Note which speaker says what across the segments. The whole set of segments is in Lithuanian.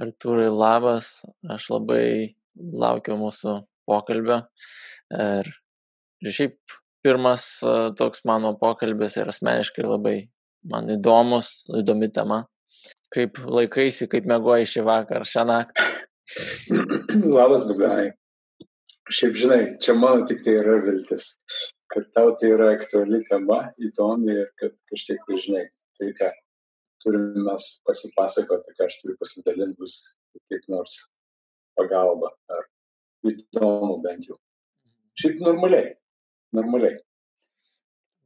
Speaker 1: Artūrai, labas. Aš labai laukiu mūsų pokalbio. Ir, ir šiaip pirmas e, toks mano pokalbis ir asmeniškai labai man įdomus, įdomi tema. Kaip laikaisi, kaip mėgoji šį vakarą, šią naktį?
Speaker 2: Labas, Bogdanai. Šiaip žinai, čia mano tik tai yra viltis, kad tau tai yra aktuali tema, įdomi ir kad kažkiek žinai. Tai ką, turim mes pasipasakoti, ką aš turiu pasidalinti, bus kaip nors pagalba ar įdomu bent jau. Šiaip normaliai, normaliai.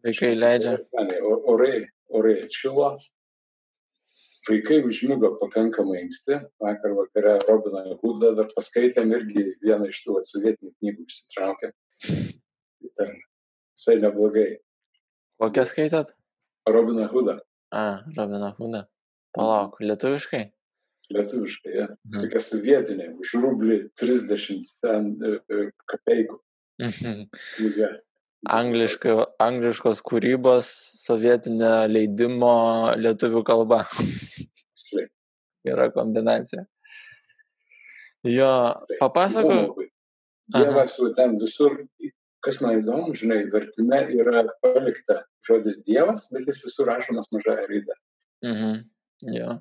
Speaker 1: Vaikai leidžia.
Speaker 2: Orai, orai atšilo, vaikai užmygo pakankamai anksti, vakar vakare Robiną Hudą dar paskaitėm irgi vieną iš tų atsovietinių knygų išsitraukę. Ten visai neblogai.
Speaker 1: Kokią skaitat?
Speaker 2: Robiną Hudą.
Speaker 1: A, Robina Hoodą. Palauk, lietuviškai?
Speaker 2: Lietuviškai, ja. Mhm. Tokia sovietinė, už rublį 30 ten e, e, kapeikų.
Speaker 1: Mhm. Ja. Angliškai, angliškos kūrybos, sovietinė leidimo lietuvių kalba. Yra kombinacija. Jo, papasakok.
Speaker 2: Dievas ten visur kas man įdomu, žinai, vertime yra palikta žodis Dievas, bet jis visur rašomas mažąją raidę.
Speaker 1: Mhm. Jo.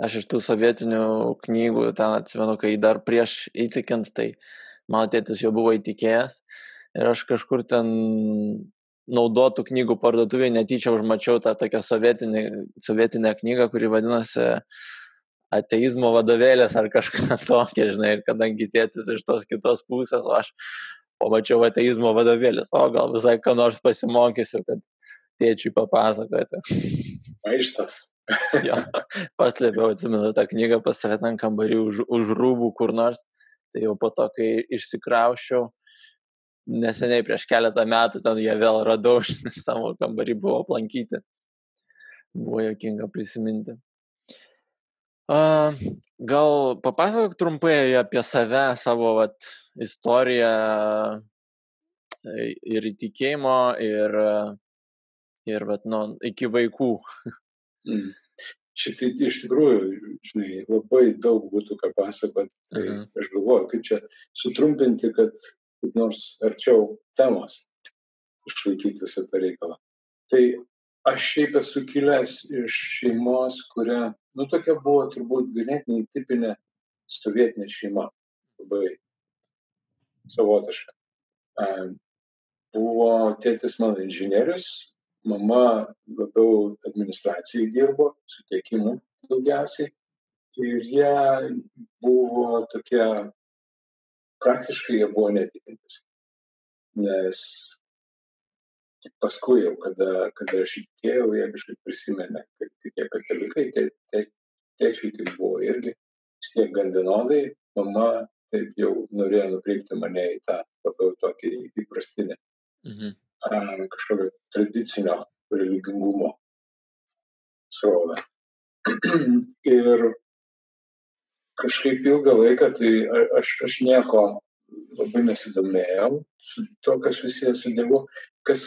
Speaker 1: Aš iš tų sovietinių knygų ten atsimenu, kai dar prieš įtikint, tai mano tėtis jau buvo įtikėjęs ir aš kažkur ten naudotų knygų parduotuvėje netyčia užmačiau tą tokią sovietinę, sovietinę knygą, kuri vadinasi ateizmo vadovėlės ar kažką tokio, žinai, ir kadangi tėtis iš tos kitos pusės, o aš pamačiau ateizmo vadovėlis, o gal visai ką nors pasimokysiu, kad tėčiui papasakoti.
Speaker 2: Maištas.
Speaker 1: jo, paslėpiau, atsimenu tą knygą pas save ten kambarį už, už rūbų kur nors. Tai jau po to, kai išsikraušiau, neseniai prieš keletą metų ten jie vėl radau, savo kambarį buvo aplankyti. Buvo jokinga prisiminti. Gal papasakok trumpai apie save, savo vat, istoriją ir įtikėjimo, ir, ir vat, nu, iki vaikų.
Speaker 2: Mm. Šitai iš tikrųjų, žinai, labai daug būtų ką pasakoti. Tai -huh. aš galvoju, kaip čia sutrumpinti, kad kaip nors arčiau temos išlaikyti visą tą reikalą. Tai aš šiaip esu kilęs iš šeimos, kuria nu tokia buvo turbūt ganėtinai tipinė sovietinė šeima, labai savotiška. Buvo tėtis mano inžinierius, mama labiau administracijai dirbo, su tiekimu daugiausiai. Ir jie buvo tokie, praktiškai jie buvo netikintis. Nes tik paskui jau, kada, kada aš įtikėjau, jie kažkaip prisimenė, kad tie katalikai, tai, tai tėčiai tai buvo irgi vis tiek gan vienodai, mama taip jau norėjo nukreipti mane į tą labiau tokį įprastinį, mhm. kažkokio tradicinio religingumo srovę. Ir kažkaip ilgą laiką tai aš, aš nieko labai nesidomėjau su to, kas susijęs su Dievu, kas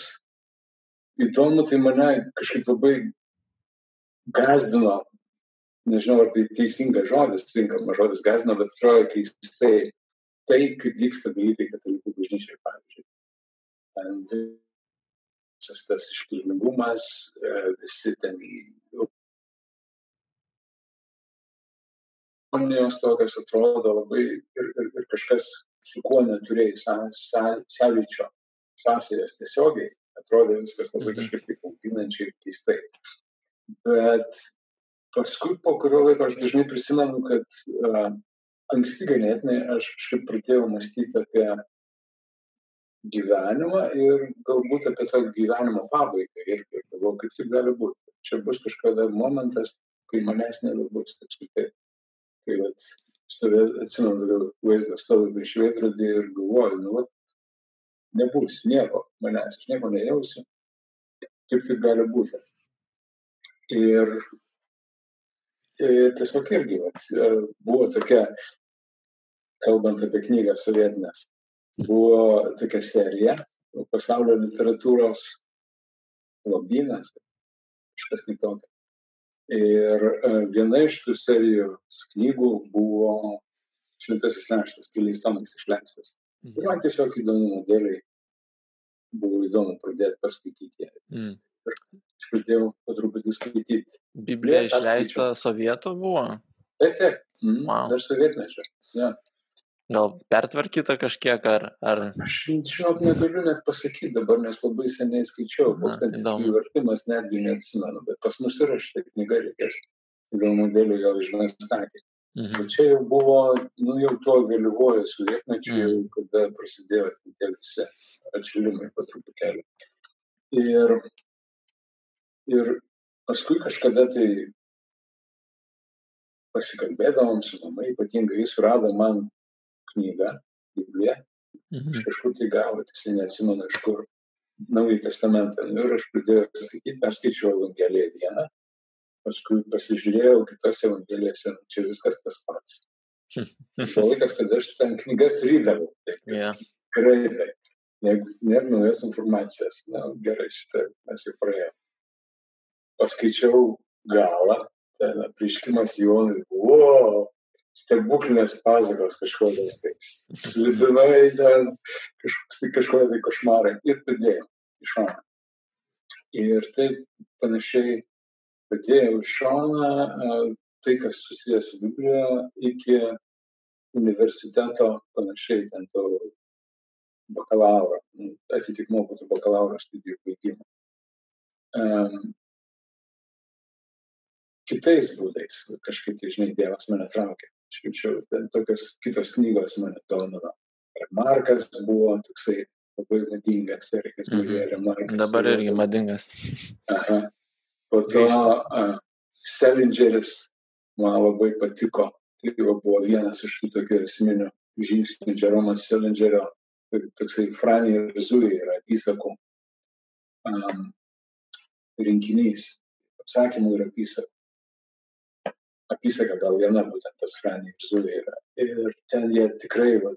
Speaker 2: įdomu, tai mane kažkaip labai gazdino, nežinau, ar tai teisingas žodis, tinkamas žodis gazdino, bet atrodo keistai tai, kaip vyksta dalykai katalikų bažnyčioje, pavyzdžiui. Visas tas iškilmingumas, e, visi ten Žmonijos tokios atrodo labai ir, ir, ir kažkas, su kuo neturėjai sąlyčio, sąsajas tiesiogiai, atrodė viskas labai mhm. kažkaip taip auginančiai ir keistai. Bet paskui po kurio laiko aš dažnai prisimenu, kad uh, anksti ganėtinai aš kažkaip pradėjau mąstyti apie gyvenimą ir galbūt apie tą gyvenimo pabaigą. Ir galvoju, kad taip gali būti. Čia bus kažkada momentas, kai manęs nebebus. Apskritai. Kai vat, stovė, atsimenu, vaizdą stovi prieš veidrodį ir galvoju, nu, vat, nebus nieko manęs, aš nieko nejausiu, kaip taip gali būti. Ir, ir tiesiog irgi vat, buvo tokia, kalbant apie knygą sovietinės, buvo tokia serija pasaulio literatūros lobynas, kažkas tai tokio. Ir e, viena iš tų serijos knygų buvo Šventasis Neštas, keliais tomais išleistas. Mhm. Ir man tiesiog įdomumo dėliai buvo įdomu pradėti paskaityti ją. Mm. Aš pradėjau po truputį skaityti.
Speaker 1: Biblija išleista sovietų buvo?
Speaker 2: Taip, taip. Mm, wow. Dar sovietmečio. Ja.
Speaker 1: Gal pertvarkyta kažkiek ar... ar...
Speaker 2: Aš žinok, negaliu net pasakyti dabar, nes labai seniai skaičiau, koks ten jų vertimas, netgi neatsimenu, bet pas mus yra šitą knygą reikės. Dėl modelio jau žinai sakė. Mhm. Čia jau buvo, nu jau tuo vėlyvojo sovietmečiu, mhm. kada prasidėjo tie visi atšilimai po truputėlį. Ir, ir paskui kažkada tai pasikalbėdavom su mama, ypatingai jis rado man knygą, Bibliją, mhm. iš kažkur tai gavo, tiksliai neatsimenu iš kur, Naująjį testamentą. Nu, ir aš pradėjau skaityti, perskaičiau Evangeliją vieną, paskui pasižiūrėjau kitas Evangelijose, čia viskas tas pats. Buvo laikas, kad aš ten knygas rydavau. Yeah. Greitai. Nėra naujos informacijos, na gerai, šitą mes jau praėjome. Paskaičiau galą, ten apriškimas Jonui, wow, stebuklinės pasakos kažkokios, tai slibinai ten, kažkoks tai kažkokie tai košmarai ir padėjau iš šoną. Ir taip panašiai padėjau iš šoną tai, kas susijęs su Biblija, iki universiteto panašiai ten to bakalauro, atitikmo būtų bakalauro studijų baigimo. Um, kitais būdais, kažkaip tai, žinai, Dievas mane traukė aš jaučiau, ten tokios kitos knygos mane domino. Remarkas buvo toksai labai madingas, Erikas mm -hmm. Remarkas.
Speaker 1: Dabar irgi madingas.
Speaker 2: Aha. Po to uh, Selingeris man labai patiko. Tai buvo vienas iš tų tokių esminių žingsnių Jeromas Selingerio, toksai Franį ir Zui yra įsakų um, rinkinys, apsakymų ir apysakų apysaka gal viena būtent tas Franį ir Zuvė yra. Ir ten jie tikrai va,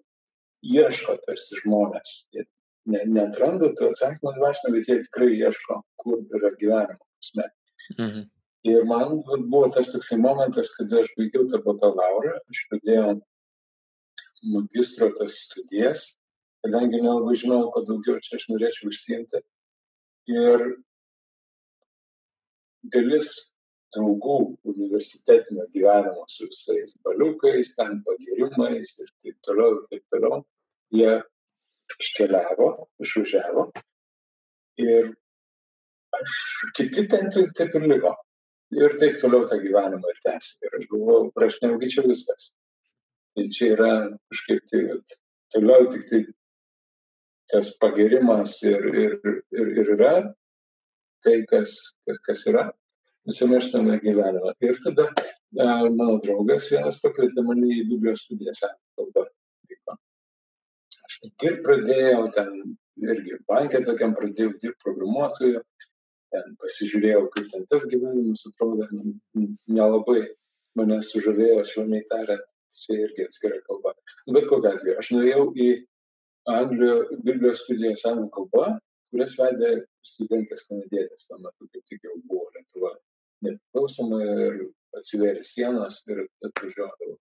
Speaker 2: ieško tarsi žmonės. Jie ne, netranda tų atsakymų dvasinio, bet jie tikrai ieško, kur yra gyvenimo prasme. Mhm. Ir man buvo tas toksai momentas, kada aš baigiau tą bakalaurą, aš pradėjau magistro tas studijas, kadangi nelabai žinau, ko daugiau čia aš norėčiau užsiimti. Ir dalis draugų universitetinio gyvenimo su visais baliukais, ten pagirimais ir taip toliau, ir taip toliau. Jie iškeliavo, išvažiavo ir aš, kiti ten taip ir liko. Ir taip toliau tą gyvenimą ir tęsi. Ir aš galvojau, aš neugi čia viskas. Tai čia yra kažkaip tai, toliau tik tai tas pagirimas ir, ir, ir, ir yra tai, kas, kas, kas yra visame šitame gyvenime. Ir tada a, mano draugas vienas pakvietė mane į Biblijos studijas kalbą. Aš ir pradėjau ten, irgi bankė tokiam pradėjau dirbti programuotoju, ten pasižiūrėjau, kaip ten tas gyvenimas atrodo, nelabai mane sužavėjo, švelniai tariant, čia irgi atskira kalba. Bet kokia atveju, aš nuėjau į Anglijos Biblijos studijas anglų kalba, kurias vedė studentės kanadietės tuo metu, kaip tik jau buvo Lietuva nepriklausoma ir atsivėrė sienos ir atvažiuodavo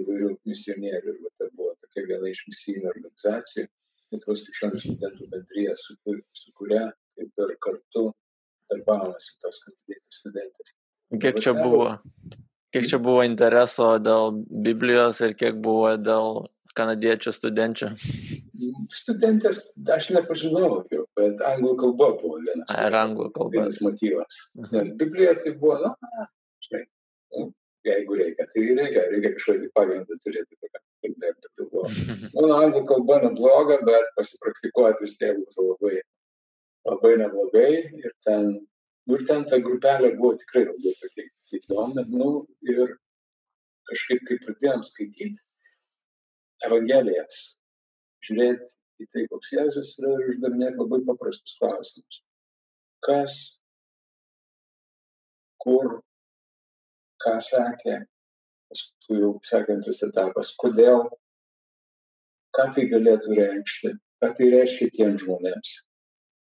Speaker 2: įvairių misionierių. Ir tai buvo tokia viena iš misijinių organizacijų, Lietuvos krikščionių studentų bendryje, su, su kuria kaip ir kartu darbavosi tos studentės.
Speaker 1: Kiek čia buvo? Kiek čia buvo intereso dėl Biblijos ir kiek buvo dėl kanadiečių studenčių?
Speaker 2: Studentės aš nepažinau jų, bet anglų kalba buvo vienas.
Speaker 1: Ar anglų kalba?
Speaker 2: Vienas motyvas. Mhm. Nes Biblija tai buvo, na, žinai, nu, jeigu reikia, tai reikia, reikia kažkokį pagrindą turėti, kalbėti. Tai buvo, mano anglų kalba nebloga, bet pasipraktikuoti vis tiek būtų labai, labai neblogai. Ir ten, nu, ir ten ta grupelė buvo tikrai labai tokia įdomi. Nu, ir kažkaip, kai pradėjom skaityti, Evangelijas, žiūrėti į tai, koks Jėzus yra ir uždavinėti labai paprastus klausimus. Kas, kur, ką sakė, paskui jau sekantis etapas, kodėl, ką tai galėtų reikšti, ką tai reiškia tiems žmonėms,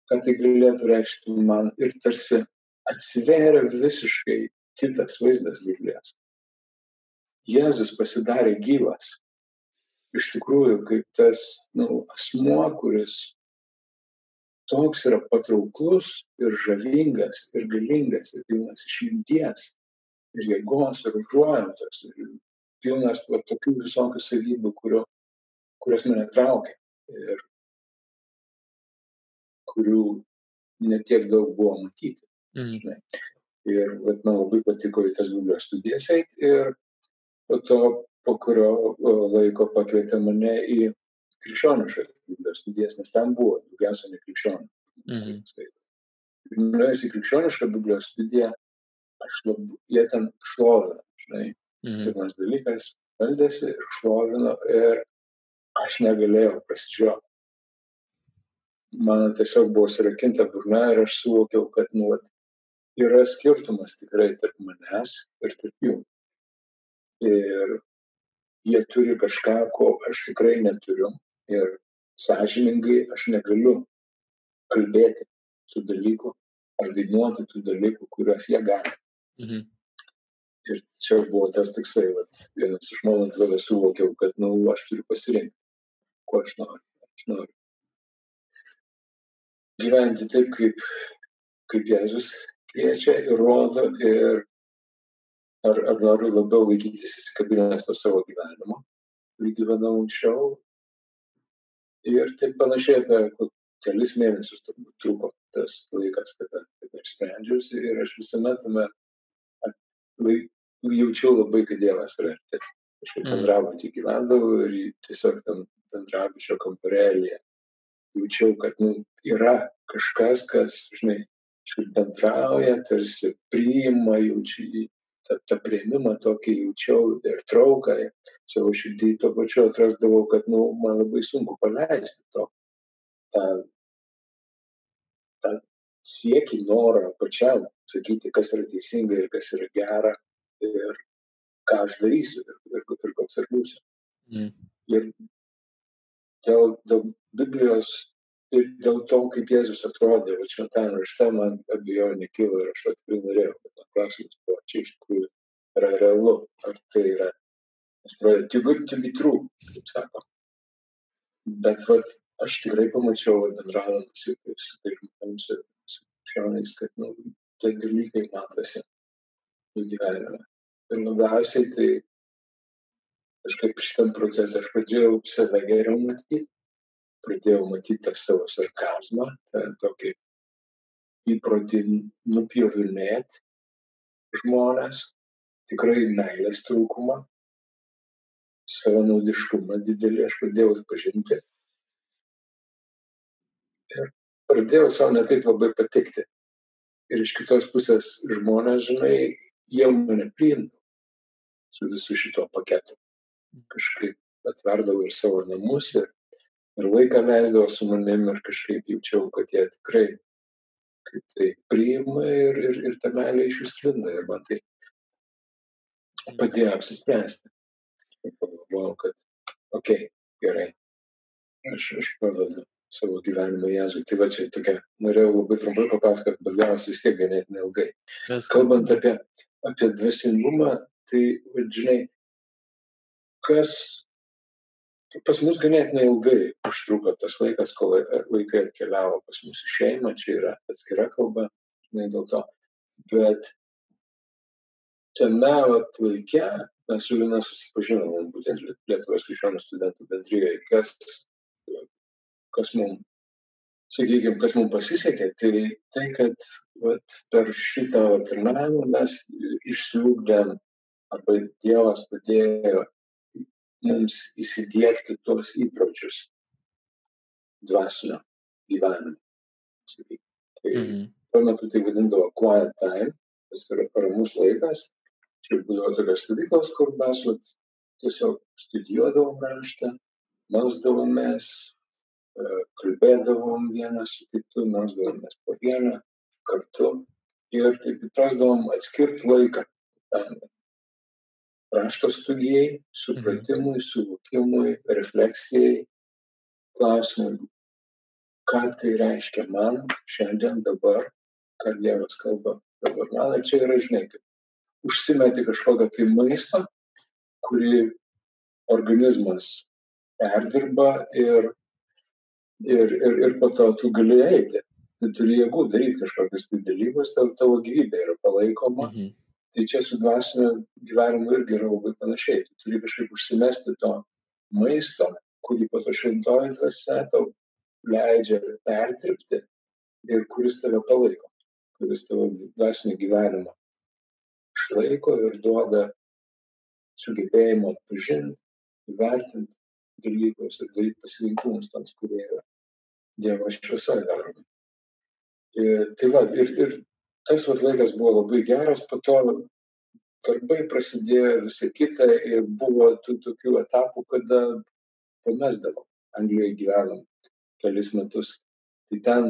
Speaker 2: ką tai galėtų reikšti man ir tarsi atsiveria visiškai kitas vaizdas Biblijos. Jėzus pasidarė gyvas. Iš tikrųjų, kaip tas nu, asmuo, kuris toks yra patrauklus ir žavingas ir galingas ir pilnas išminties ir jėgos ir užuojautos ir pilnas va, tokių visokių savybių, kurio, kurios mane traukia ir kurių netiek daug buvo matyti. Mm. Ir vat, man labai patiko į tas Biblijos studijas eiti ir po to, po kurio laiko pakvietė mane į krikščionišką Biblijos studijas, nes ten buvo daugiausia nekrikščionių. Mhm. Nuėjus į krikščionišką Biblijos studiją, aš labai, jie ten šlovina, žinai. Mhm. Pirmas dalykas, meldėsi ir šlovino ir aš negalėjau prasižiūrėti. Man tiesiog buvo surakinta burna ir aš suvokiau, kad nu, yra skirtumas tikrai tarp manęs ir tarp jų. Ir jie turi kažką, ko aš tikrai neturiu ir sąžiningai aš negaliu kalbėti tų dalykų ar dainuoti tų dalykų, kuriuos jie gali. Mhm. Ir čia buvo tas toksai, vat, vienas iš momentų, kada suvokiau, kad, na, nu, aš turiu pasirinkti, ko aš noriu. Aš noriu gyventi taip, kaip, kaip Jėzus kviečia ir rodo ir ar, ar noriu labiau laikytis įsikabinęs to savo gyvenimo, kurį gyvenau anksčiau, Ir taip panašiai apie kelis mėnesius turbūt truko tas laikas, kada, aš sprendžiausi ir aš visame tame jaučiau labai, kad Dievas yra arti. Aš mm. bendrabutį gyvendavau ir tiesiog tam bendrabučio kamparėlėje jaučiau, kad nu, yra kažkas, kas, žinai, bendrauja, tarsi priima, jaučiu, tą, tą prieimimą tokį jaučiau ir trauką savo širdį, tuo pačiu atrasdavau, kad nu, man labai sunku paleisti to, tą, tą siekį, norą pačiam sakyti, kas yra teisinga ir kas yra gera ir ką aš darysiu ir, ir, ir koks aš būsiu. Mm. Ir dėl, dėl Biblijos ir dėl to, kaip Jėzus atrodė, va šventam rašte man abejonė kilo ir aš tikrai norėjau, bet man klausimas buvo, čia iš tikrųjų yra realu, ar tai yra, nes atrodo, too good to be true, kaip sako. Bet va, aš tikrai pamačiau, bendraudamas su tais žmonėmis, su krikščioniais, kad nu, tie dalykai matosi jų gyvenime. Ir labiausiai tai kažkaip šitam procesą aš pradėjau save geriau matyti pradėjau matyti tą savo sarkazmą, tą tokį įprotį nupjovinėti žmonės, tikrai meilės trūkumą, savanaudiškumą didelį aš pradėjau atpažinti. Ir pradėjau savo netaip labai patikti. Ir iš kitos pusės žmonės, žinai, jie mane priimdavo su visu šito paketu. Kažkaip atverdavo ir savo namus ir ir laiką leisdavo su manim ir kažkaip jaučiau, kad jie tikrai kaip tai priima ir, ir, ir ta meilė iš jų sklinda ir man tai padėjo apsispręsti. Ir pagalvojau, kad, okei, okay, gerai, aš, aš pavedu savo gyvenimą Jėzui. Tai va čia tokia, norėjau labai trumpai papasakoti, bet gavosi vis tiek ganėtinai ilgai. Viskas. Kalbant apie, apie dvasingumą, tai, žinai, kas Pas mus ganėtinai ilgai užtruko tas laikas, kol vaikai atkeliavo pas mus į šeimą, čia yra atskira kalba, žinai, dėl to. Bet tame laike mes su Lina susipažinom, būtent Lietuvos krikščionių studentų bendryje, kas, kas mums, sakykime, kas mums pasisekė, tai tai, kad vat, per šitą tarnavimą mes išsiugdėm arba Dievas padėjo mums įsidėkti tuos įpročius dvasinio gyvenimo. Tai mhm. tuo metu tai vadindavo quiet time, tas yra paramus laikas. Čia būdavo tokios stovyklos, kur mes vat, tiesiog studijuodavom raštą, melsdavomės, e, kalbėdavom vienas su kitu, melsdavomės po vieną kartu ir taip atrasdavom atskirti laiką rašto studijai, supratimui, mhm. suvokimui, refleksijai, klausimui, ką tai reiškia man šiandien dabar, ką Dievas kalba dabar man. Ir čia yra, žinai, kaip užsimeti kažkokią tai maistą, kurį organizmas perdirba ir, ir, ir, ir po to tu gali eiti. Tu turi jėgų daryti kažkokius tai dalykus, tavo, tavo gyvybė yra palaikoma. Mhm. Tai čia su dvasiniu gyvenimu irgi yra labai panašiai. Tu turi kažkaip užsimesti to maisto, kurį po to šventoji dvasia tau leidžia perdirbti ir kuris tave palaiko, kuris tavo dvasinį gyvenimą išlaiko ir duoda sugebėjimo atpažinti, įvertinti dalykus ir daryti pasirinkimus tams, kurie yra Dievo šviesoje daromi. Tai va, ir, ir tas vat, laikas buvo labai geras, po to darbai prasidėjo visą kitą ir buvo tų tokių etapų, kada pamesdavom. Anglijoje gyvenom kelis metus. Tai ten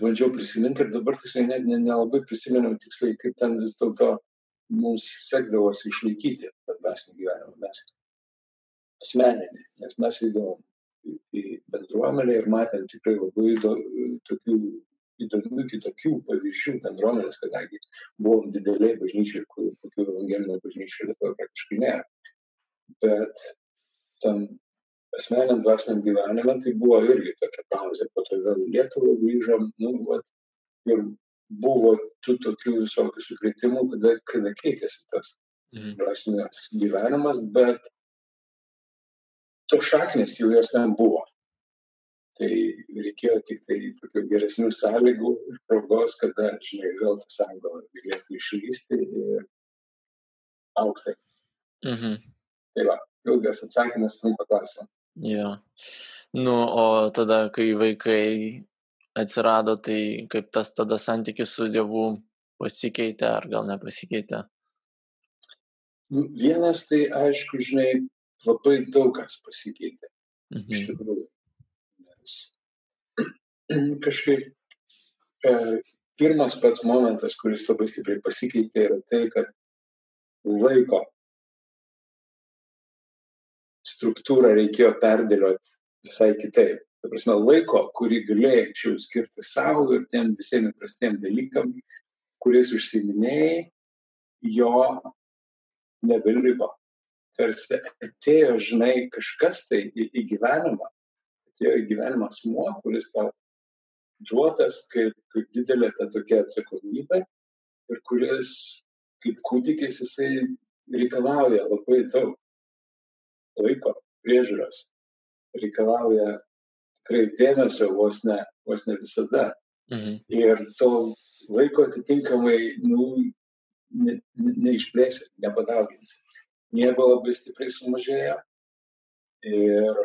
Speaker 2: bandžiau prisiminti ir dabar tiksliai net nelabai prisimenu tiksliai, kaip ten vis dėlto mums sekdavosi išlaikyti dvasinį gyvenimą. Mes asmeninį, nes mes įdomu į bendruomenę ir matėm tikrai labai įdo, tokių įdomių kitokių pavyzdžių bendruomenės, kadangi buvom dideliai bažnyčiai, kokių evangelinių bažnyčių Lietuvoje praktiškai nėra. Bet tam asmeniam dvasiniam gyvenime tai buvo irgi tokia pauzė, po to vėl į Lietuvą grįžom, nu, vat, ir buvo tų tokių visokių sukretimų, kada, kada keitėsi tas mhm. dvasinis gyvenimas, bet tos šaknis jau jos ten buvo. Tai reikėjo tik tai tokių geresnių sąlygų ir progos, kada, žinai, vėl tas anglas galėtų išlysti ir aukti. Mhm. Tai va, ilgas atsakymas trumpą klausimą.
Speaker 1: Jo. Nu, o tada, kai vaikai atsirado, tai kaip tas tada santykis su Dievu pasikeitė ar gal nepasikeitė?
Speaker 2: Nu, vienas tai, aišku, žinai, labai daug kas pasikeitė. Mhm. Iš tikrųjų. Nes kažkaip e, pirmas pats momentas, kuris labai stipriai pasikeitė, yra tai, kad laiko struktūrą reikėjo perdėlioti visai kitaip. Ta prasme, laiko, kurį galėjai anksčiau skirti savo ir tiem visiems įprastiem dalykam, kuris užsiminėjai, jo nebeliko tarsi atėjo, žinai, kažkas tai į, į gyvenimą, atėjo į gyvenimą asmuo, kuris tau duotas kaip, kaip didelė ta tokia atsakomybė ir kuris kaip kūdikis jisai reikalauja labai daug laiko, priežiūros, reikalauja tikrai dėmesio vos ne, vos ne visada. Mhm. Ir to laiko atitinkamai, nu, ne, ne, neišplėsi, nepadauginsi miego labai stipriai sumažėjo. Ir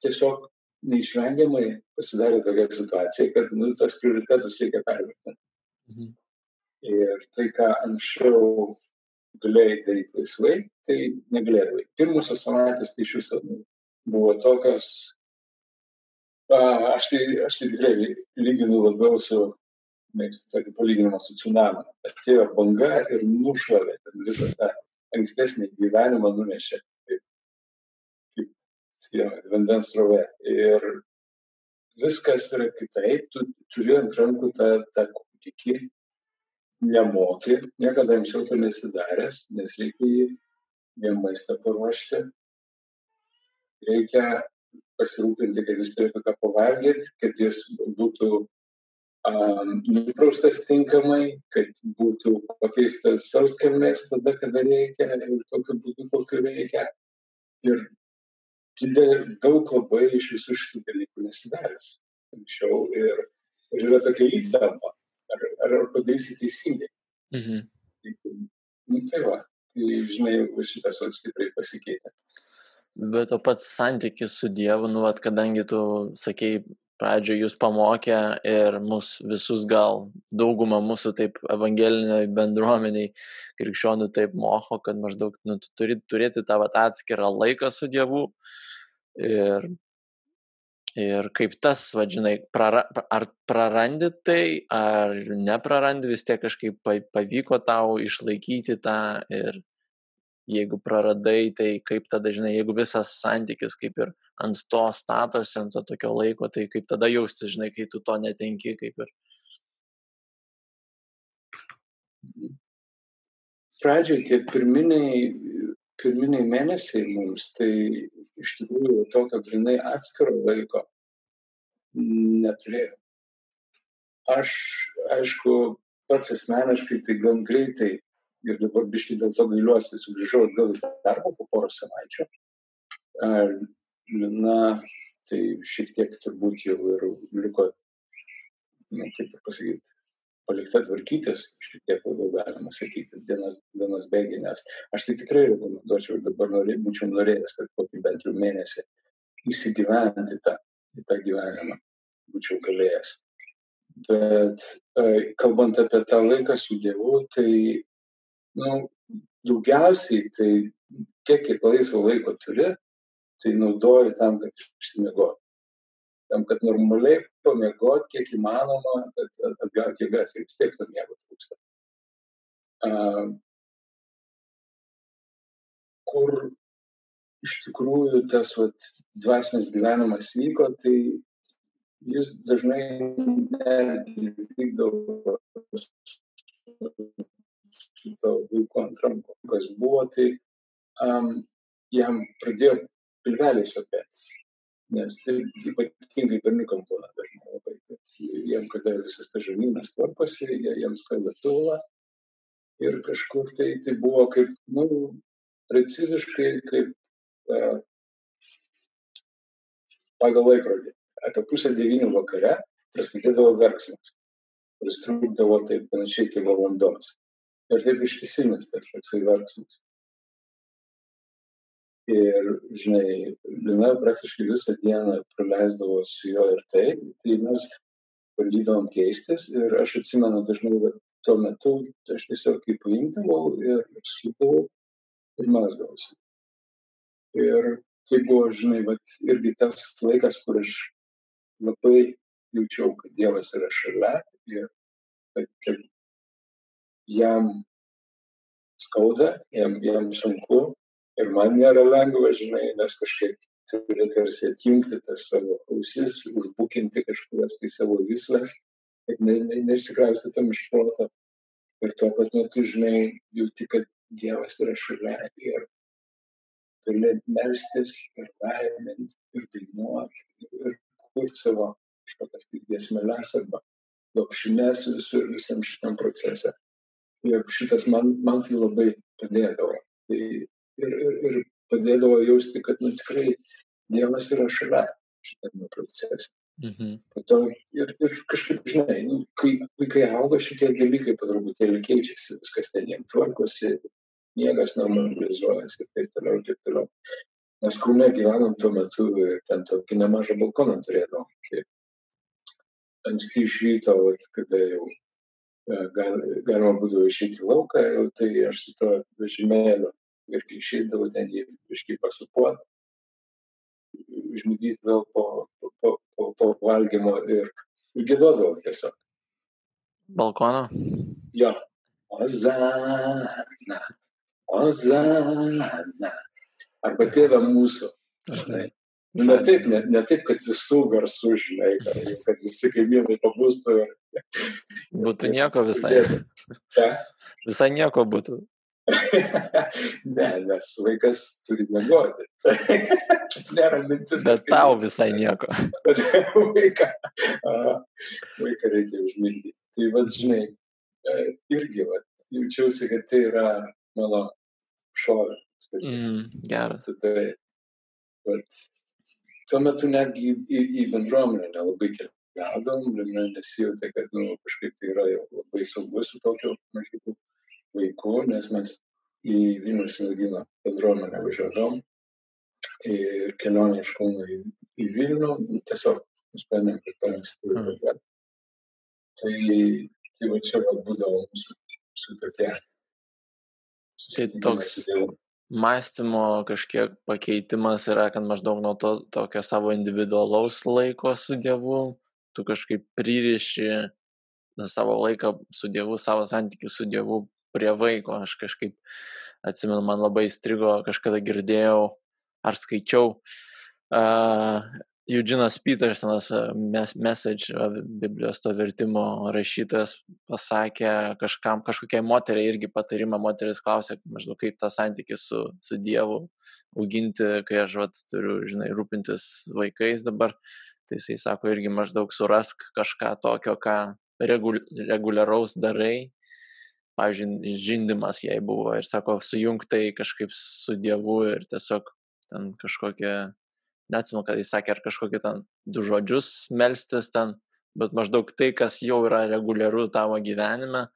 Speaker 2: tiesiog neišvengiamai pasidarė tokia situacija, kad nu, tas prioritetus reikia pervertinti. Mhm. Ir tai, ką anksčiau galėjai daryti laisvai, tai negalėjai. Pirmusios savaitės tai iš viso buvo tokios, a, aš, tai, aš tai tikrai lyginu labiau su mėgstu tokį palyginimą su tsunami. Atėjo banga ir nušlavė visą tą ankstesnį gyvenimą nunešė jo, vandens srovė. Ir viskas yra kitaip, tu turi ant rankų tą, tą kūdikį, nemoki, niekada anksčiau to nesidaręs, nes reikia jį jam maistą paruošti, reikia pasirūpinti, kad jis turėtų ką pavalgyti, kad jis būtų nupraustas tinkamai, kad būtų pakeistas sauskelnės tada, kada reikia ir tokiu būdu, kokiu reikia. Ir daug labai iš visų šitų dalykų nesidaręs anksčiau ir, ir yra tokia įtampa, ar, ar, ar padarysi teisingai. Mhm. Tai, nu, tai va, tai žinai, šitas stipriai pasikeitė.
Speaker 1: Bet o pats santykis su Dievu, nu, at, kadangi tu sakei, pradžioj jūs pamokė ir mus visus gal daugumą mūsų taip evangeliniai bendruomeniai krikščionių taip moko, kad maždaug nu, tu turi turėti tą vat, atskirą laiką su Dievu. Ir, ir kaip tas, vadžinai, prara, ar prarandi tai, ar neprarandi, vis tiek kažkaip pavyko tau išlaikyti tą ir jeigu praradai, tai kaip tada, žinai, jeigu visas santykis kaip ir ant to statosi, ant to tokio laiko, tai kaip tada jaustis, žinai, kai tu to netenki, kaip ir.
Speaker 2: Pradžioje tie pirminiai, pirminiai mėnesiai mums, tai iš tikrųjų tokio grinai atskiro laiko neturėjau. Aš, aišku, pats asmeniškai tai gan greitai ir dabar biškai dėl to gailiuosi, sugrįžau atgal į darbą po porą savaičių. Lina, tai šiek tiek turbūt jau ir liko, nu, kaip pasakyti, palikta tvarkytis, šiek tiek labiau galima sakyti, dienas, dienas bėgi, nes aš tai tikrai rekomenduočiau ir dabar norė, būčiau norėjęs, kad kokį bent jau mėnesį įsigyventi tą, į tą gyvenimą, būčiau galėjęs. Bet kalbant apie tą laiką su Dievu, tai nu, daugiausiai tai tiek, kiek laisvo laiko turi, tai naudoju tam, kad išsimiegotų. Tam, kad normaliai pamiegot, kiek įmanoma, kad atgauti jėgas ir vis tiek to miego trūksta. Uh, kur iš tikrųjų tas vat, dvasinis gyvenimas vyko, tai jis dažnai vykdavo šito vaiko ant rankų. Kas buvo, tai um, jam pradėjo pilveliai sopėti. Nes tai ypatingai berniukam būna dažnai labai. Jiem, kada visas tas žarnynas tvarkosi, jie, jiems kalba pilvą. Ir kažkur tai, tai buvo kaip, nu, preciziškai kaip uh, pagal laikrodį. Apie pusę devynių vakare prasidėdavo verksmas, kuris trukdavo taip panašiai iki valandos. Ir taip ištisinis tas toksai verksmas. Ir, žinai, Lina praktiškai visą dieną praleisdavo su juo ir tai, tai mes bandydavom keistis ir aš atsimenu dažnai, kad tuo metu aš tiesiog kaip paimdavau ir sudavau ir mesdavausi. Ir tai buvo, žinai, vat, irgi tas laikas, kur aš labai jaučiau, kad Dievas yra šalia ir kad jam skauda, jam, jam sunku, ir man nėra lengva, žinai, nes kažkaip turi tarsi atjungti tas savo ausis, užbukinti kažkurias tai savo vislas, kad ne, ne, neišsikraustytum iš proto. Ir tuo pat metu, žinai, jauti, kad Dievas yra šalia ir gali melstis ir laiminti ir dainuoti ir kurti savo kažkokias tai giesmelės arba lopšinės visur visam šitam procese. Ir šitas man, man tai labai padėdavo. Tai ir, ir, ir padėdavo jausti, kad nu, tikrai Dievas yra šalia šitame procese. Mhm. Po to ir, ir kažkaip, žinai, nu, kai vaikai auga, šitie dalykai po truputėlį keičiasi, viskas ten jiems tvarkosi, miegas normalizuojasi ir taip toliau, ir taip toliau. Mes Kaune gyvenom tuo metu ten tokį nemažą balkoną turėdavom. Tai anksti iš ryto, vat, kada jau gal, galima būdavo išeiti į lauką, tai aš su to vežimėliu irgi išeidavo ten jį biškai pasupuot, užmigdyti vėl po, po, po, po valgymo ir, ir gėdodavo tiesiog.
Speaker 1: Balkono?
Speaker 2: Jo. Ozana, Ozana. Arba tėvė mūsų. Žinai. Nu, ne taip, ne, ne taip, kad visų garsų, žinai, kad, visi kaimynai pabūstų.
Speaker 1: Būtų nieko visai. Visai nieko būtų.
Speaker 2: ne, nes vaikas turi mėgoti. Nėra mintis.
Speaker 1: Bet tau visai nieko.
Speaker 2: vaiką, vaiką reikia užmigdyti. Tai vad, žinai, irgi vad, jaučiausi, kad tai yra mano šovė.
Speaker 1: Mm, geras.
Speaker 2: Tai, bet tuo metu netgi į, į bendruomenę nelabai keliaudom, nesijauti, kad nu, kažkaip tai yra labai saugu su tokiu mažytu vaiku, nes mes į Vilnius merginą bendruomenę važiuodavom ir kelionė iš Kauno į, į Vilnių, tiesiog nusprendėm, kad to anksti važiuoti. Tai, tai va čia va būdavo mūsų, mūsų tokie.
Speaker 1: Tai toks mąstymo kažkiek pakeitimas yra, kad maždaug nuo to tokio savo individualaus laiko su Dievu, tu kažkaip pririši savo laiką su Dievu, savo santykių su Dievu prie vaiko. Aš kažkaip atsimenu, man labai įstrigo, kažkada girdėjau ar skaičiau uh, Eugenas Petersonas, message, Biblijos to vertimo rašytojas, pasakė kažkam, kažkokiai moteriai irgi patarimą, moteris klausė, maždaug kaip tą santykį su, su Dievu auginti, kai aš vat, turiu, žinai, rūpintis vaikais dabar. Tai jisai sako irgi maždaug surask kažką tokio, ką regul, reguliaraus darai. Pavyzdžiui, žindimas jai buvo ir sako, sujungtai kažkaip su Dievu ir tiesiog ten kažkokie neatsimenu, kad jis sakė, ar kažkokį ten du žodžius melstis ten, bet maždaug tai, kas jau yra reguliaru tavo gyvenime,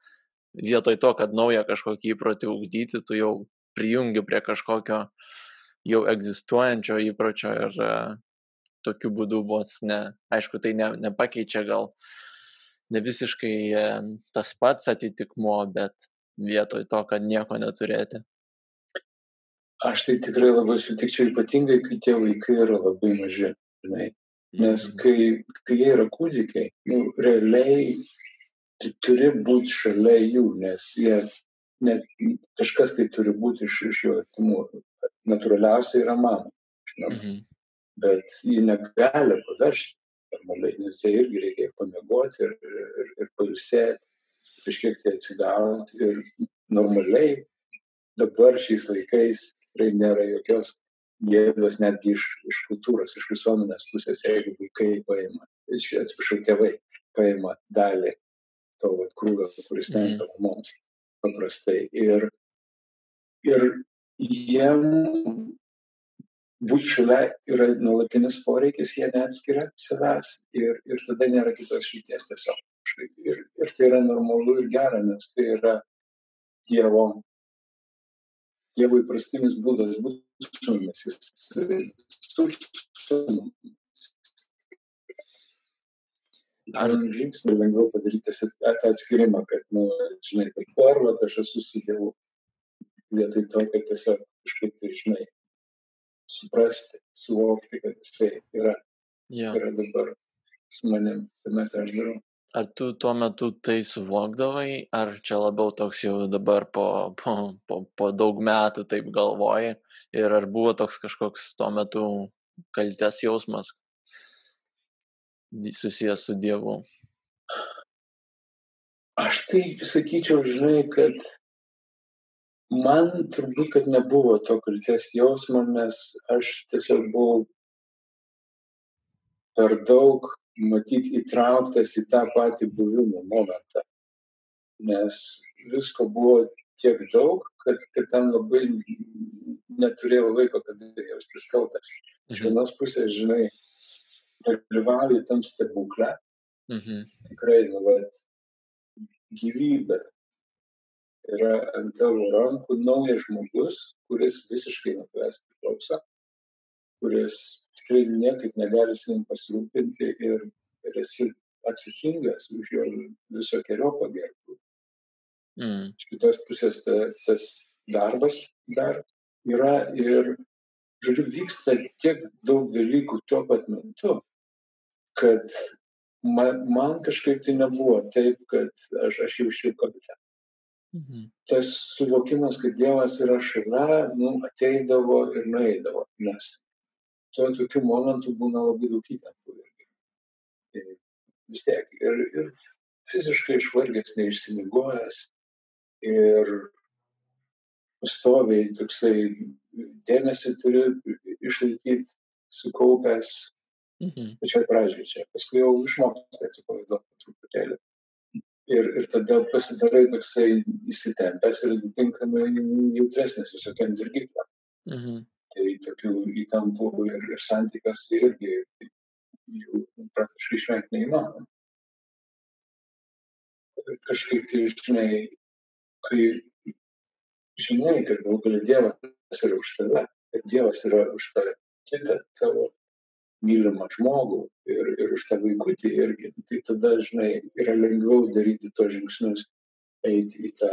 Speaker 1: vietoj to, kad naują kažkokį įprotį ugdyti, tu jau prijungi prie kažkokio jau egzistuojančio įpročio ir uh, tokiu būdu vos ne, aišku, tai ne, nepakeičia gal ne visiškai uh, tas pats atitikmuo, bet vietoj to, kad nieko neturėti.
Speaker 2: Aš tai tikrai labai sutikčiau, ypatingai, kai tie vaikai yra labai maži. Žinai. Nes mhm. kai, kai jie yra kūdikiai, nu, realiai tu turi būti šalia jų, nes jie net kažkas tai turi būti iš, iš jų artimų. Natūraliausia yra mama, žinoma. Mhm. Bet ji negali pavežti normaliai, nes jie irgi reikia pamiegoti ir, ir, ir pailsėti, kažkiek tai atsigauti. Ir normaliai dabar šiais laikais tikrai nėra jokios gėdos netgi iš, iš kultūros, iš visuomenės pusės, jeigu vaikai paima, atsiprašau, tėvai paima dalį to vat, krūvio, kuris tenka mm. mums paprastai. Ir, ir jiem būti šalia yra nuolatinis poreikis, jie neatskiria savęs ir, ir tada nėra kitos šilties tiesiog. Ir, ir tai yra normalu ir gera, nes tai yra Dievo Dievo įprastinis būdas būti su mumis. Jis su, su Ar žingsnį lengviau padaryti tą atskirimą, kad, nu, žinai, dabar, va, aš esu su Dievu, vietoj to, kad tiesiog kažkaip tai, žinai, suprasti, suvokti, kad jisai yra, ja. yra dabar su manim, tame, ką aš darau.
Speaker 1: Ar tu tuo metu tai suvokdavai, ar čia labiau toks jau dabar po, po, po, po daug metų taip galvoji ir ar buvo toks kažkoks tuo metu kaltės jausmas susijęs su Dievu?
Speaker 2: Aš tai sakyčiau, žinai, kad man turbūt, kad nebuvo to kaltės jausmo, nes aš tiesiog buvau per daug matyt įtrauktas į tą patį buvimo momentą. Nes visko buvo tiek daug, kad, kad ten labai neturėjau laiko, kad jaustis kaltas. Iš mhm. vienos pusės, žinai, dalyvauju tam stebuklę. Mhm. Tikrai, nu, vat, gyvybė yra ant tavo rankų naujas žmogus, kuris visiškai nuo tavęs priklauso, kuris tikrai niekaip negali savim pasirūpinti ir, ir esi atsakingas už jo visokiojo pagerbų. Mm. Iš kitos pusės ta, tas darbas dar yra ir, žodžiu, vyksta tiek daug dalykų tuo pat metu, kad man, man kažkaip tai nebuvo taip, kad aš, aš jaučiu komitę. Mhm. Tas suvokimas, kad Dievas yra šalia, nu, ateidavo ir nueidavo, nes tuo tokiu momentu būna labai daug įtampų. Tai vis tiek ir, ir fiziškai išvargęs, neišsimigojęs ir pastoviai toksai dėmesį turi išlaikyti, sukaupęs mhm. pačioj pradžioj čia, paskui jau išmoksti atsipalaiduoti truputėlį. Ir, ir tada pasidarai toksai įsitempęs ir atitinkamai jautresnis visokiam dirgiklam. Mhm tai tokių įtampų ir, ir santykas tai irgi jų praktiškai išvengti neįmanoma. Kažkaip tai, žinai, kai žinai, kad daug gali Dievas yra už tave, kad Dievas yra už tave kitą tavo mylimą žmogų ir, ir už tą vaikutį irgi, tai tada, žinai, yra lengviau daryti tos žingsnius, eiti į tą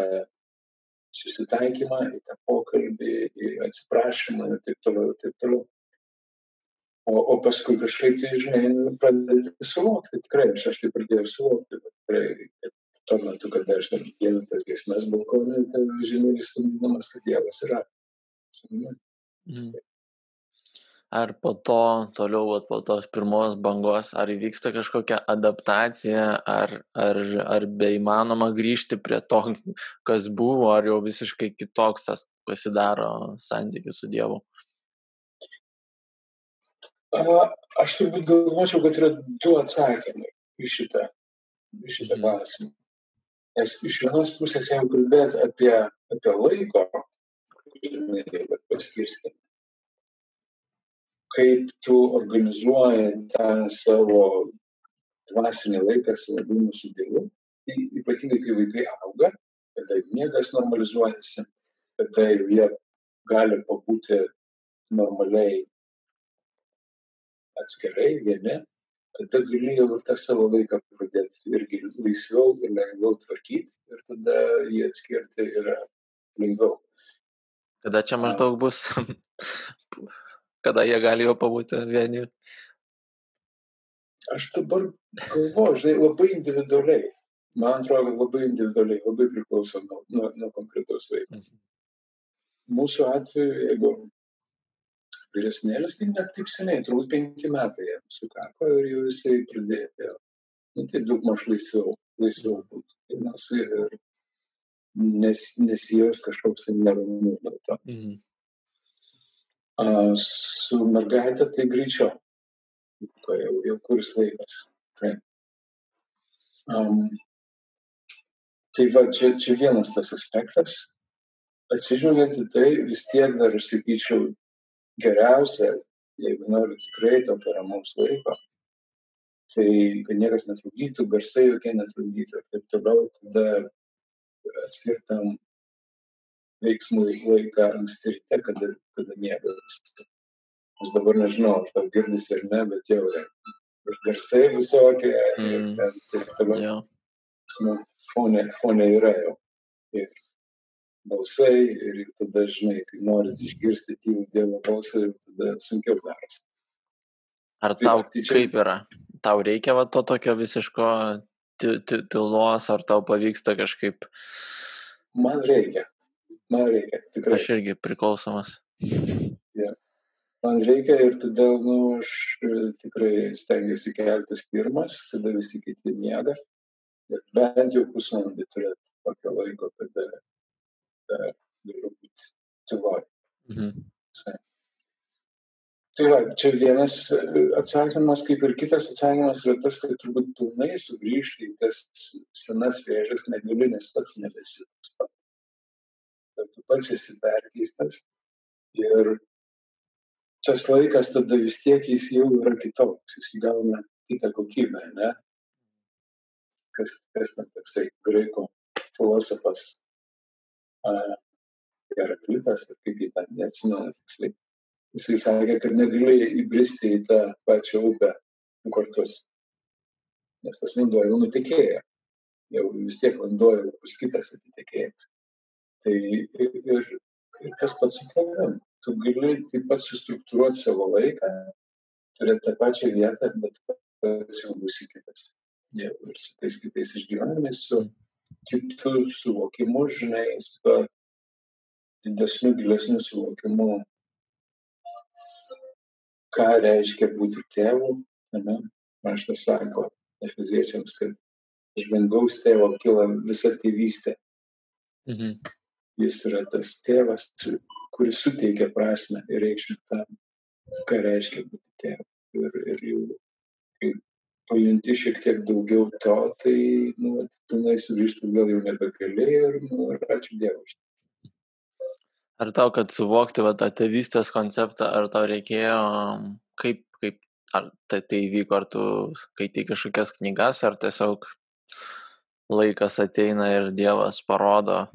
Speaker 2: susitaikymą, į tą pokalbį, į atsiprašymą ir taip toliau, ir taip toliau. O, o paskui kažkaip, tai, žinai, nu, pradėti suvokti, tikrai, aš, aš tai pradėjau suvokti, bet tikrai, kad tuo metu, kada aš dar gėliau tas gesmes balkonui, tai žinai, stumdydamas, kad Dievas yra.
Speaker 1: Mm. Ar po to toliau vat po tos pirmos bangos ar įvyksta kažkokia adaptacija ar ar ar beįmanoma grįžti prie to kas buvo ar jau visiškai kitoks tas pasidaro santykis su dievu?
Speaker 2: Aš turbūt galvočiau kad yra du atsakymai į šitą į šitą mhm. klausimą. Nes iš vienos pusės jeigu kalbėt apie apie laiko paskirstymą kaip tu organizuoji tą savo dvasinį laiką savo buvimą su Dievu, ypatingai kai vaikai auga, kada miegas normalizuojasi, kada jie gali pabūti normaliai atskirai vieni, tada gali jau ir tą savo laiką pradėti irgi laisviau ir lengviau tvarkyti ir tada jį atskirti yra lengviau.
Speaker 1: Kada čia maždaug bus kada jie gali jau pabūti vieni?
Speaker 2: Aš dabar galvoju, žinai, labai individualiai. Man atrodo, labai individualiai, labai priklauso nuo, nuo, nuo konkretaus vaiko. Mhm. Mūsų atveju, jeigu vyresnėlis, tai net taip seniai, turbūt penki metai jam sukako ir jau jisai pradėjo, nu, tai daug maž laisviau, laisviau būtų. Nes ir nes, nesijaus kažkoks tai neramumas dėl to. Mhm su mergaitė tai greičiau, jau, jau kuris laikas. Tai, um, tai va, čia, čia vienas tas aspektas. Atsižvelgiant į tai, vis tiek dar, aš sakyčiau, geriausia, jeigu nori tikrai tokio ramaus laiko, tai kad niekas netrukdytų, garsai jokie netrukdytų ir taip toliau, tada atskirtam veiksmui laiką anksti ryte, kada, kada miegas. Aš dabar nežinau, ar tau girdisi ar ne, bet jau ir garsai visokie, mm. ir taip toliau. Yeah. Nu, fone, fone yra jau. Ir balsai, ir tada, žinai, kai nori išgirsti tylų Dievo balsą, ir tada sunkiau darosi.
Speaker 1: Ar tai tau tai čia... kaip yra? Tau reikia va to tokio visiško tylos, ar tau pavyksta kažkaip?
Speaker 2: Man reikia. Man reikia, tikrai.
Speaker 1: Aš irgi priklausomas.
Speaker 2: Ja. Man reikia ir todėl, nu, aš e, tikrai stengiuosi keltis pirmas, kada visi kiti miega. Ir bent jau pusvalandį turėti tokio laiko, kada, kada galiu būti tyloj. Mhm. Tai va, čia vienas e, atsakymas, kaip ir kitas atsakymas yra tas, kad turbūt pilnai sugrįžti į tas senas vėžės negali, nes pats nebesi toks pat kad tu pats esi perkeistas ir tas laikas tada vis tiek jis jau yra kitoks, jis įgauna kitą kokybę, ne? Kas, kas ten toksai graikų filosofas Heraklitas, ar kaip jį ten neatsimenu tiksliai. Jisai sakė, kad negalėjai įbristi į tą pačią upę du kartus. Nes tas vanduo jau nutekėjo. Jau vis tiek vanduo jau bus kitas atitekėjimas. Tai ir, ir, ir tas pats su tavim. Tu gali taip pat sustruktūruoti savo laiką, turėti tą pačią vietą, bet pats jau būsi kitas. Ja, ir su tais kitais išgyvenimais, su kitų suvokimu, žinai, su didesniu, gilesniu suvokimu, ką reiškia būti tėvu. Raštas sako efeziečiams, kad iš dangaus tėvo kyla visa tėvystė. Mhm. Jis yra tas tėvas, kuris suteikia prasme ir reikšmę tam, ką reiškia būti tėvu. Ir, ir jau, kai pajunti šiek tiek daugiau to, tai, nu, pilnai sugrįžtų gal jau nebegali ir, nu, ir ačiū Dievui.
Speaker 1: Ar tau, kad suvokti va, tą tėvystės konceptą, ar tau reikėjo, kaip, kaip ar tai, tai įvyko, ar tu skaitai kažkokias knygas, ar tiesiog laikas ateina ir Dievas parodo,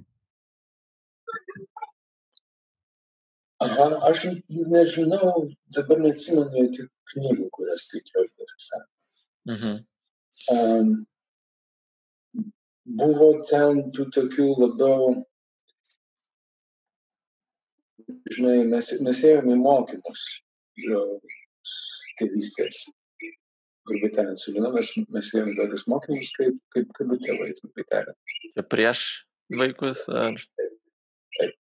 Speaker 2: Aha, aš nežinau, dabar neatsimenu jokių knygų, kurias skaičiau, tiesą sakant. Mhm. Um, buvo ten tų tokių labiau, žinai, mes, mes ėjome į mokymus tėvystės. Grubiai tariant, su Lina mes, mes ėjome tokius mokymus, kaip, kaip, kaip tėvai, grubiai tariant.
Speaker 1: Prieš vaikus ar?
Speaker 2: Taip.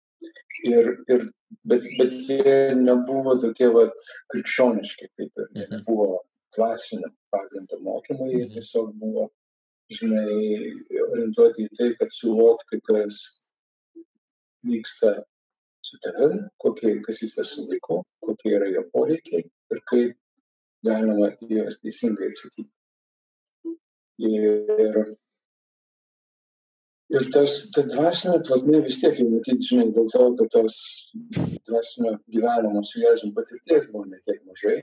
Speaker 2: Ir, ir bet, bet jie nebuvo tokie vat, krikščioniški, kaip ir
Speaker 1: Mhm.
Speaker 2: nebuvo dvasinio pagrindo mokymai, jie
Speaker 1: Mhm.
Speaker 2: tiesiog buvo, žinai, orientuoti į tai, kad suvokti, kas vyksta su tavim, kokie, kas vyksta su vaiku, kokie yra jo poreikiai ir kaip galima juos teisingai atsakyti. Ir, ir tas, ta dvasinė plotmė vis tiek, jau matyti, žinai, dėl to, kad tos dvasinio gyvenimo su Jėzum patirties buvo netiek mažai,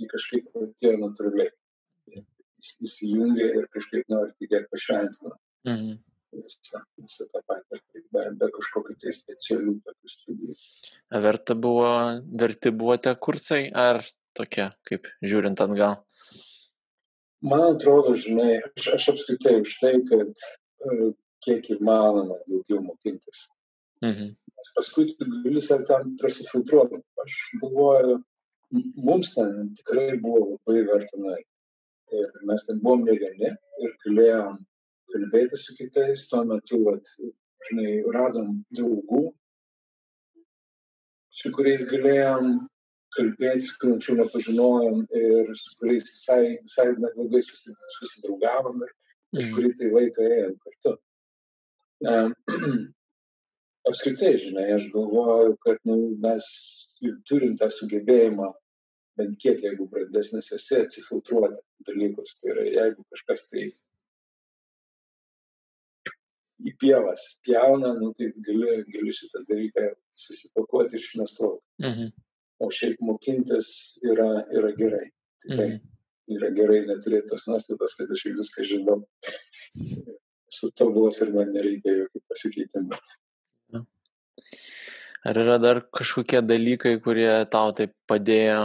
Speaker 2: jį kažkaip atėjo natūraliai. Jis įsijungė ir kažkaip nori tikėti pašventino
Speaker 1: Mhm.
Speaker 2: visą, visą tą patirtį, be, be kažkokių tai specialių tokių studijų.
Speaker 1: Verta buvo, verti buvo tie kursai, ar tokie, kaip žiūrint atgal?
Speaker 2: Man atrodo, žinai, aš, aš apskritai už tai, kad e, kiek įmanoma daugiau mokintis.
Speaker 1: Mhm.
Speaker 2: Nes paskui tu gali save tam prasifiltruoti. Aš galvoju, mums ten tikrai buvo labai verta nueiti. Ir mes ten buvom ne vieni ir galėjom kalbėti su kitais. Tuo metu, vat, žinai, radom draugų, su kuriais galėjom kalbėtis, kurių anksčiau nepažinojom ir su kuriais visai, visai neblogai susi, susidraugavom ir
Speaker 1: Mhm.
Speaker 2: kažkurį tai laiką ėjom kartu. Apskritai, žinai, aš galvoju, kad nu, mes turim tą sugebėjimą bent kiek, jeigu brandesnis esi, atsifiltruoti dalykus. Tai yra, jeigu kažkas tai į pievas pjauna, nu, tai gali, gali šitą dalyką susipakuoti ir išmest lauk.
Speaker 1: Mhm.
Speaker 2: O šiaip mokintis yra, yra gerai. Tikrai
Speaker 1: Mhm.
Speaker 2: yra gerai neturėti tos nuostatos, kad aš viską žinau. Su tobulas ir man nereikia jokių pasikeitimų.
Speaker 1: Ar yra dar kažkokie dalykai, kurie tau taip padėjo,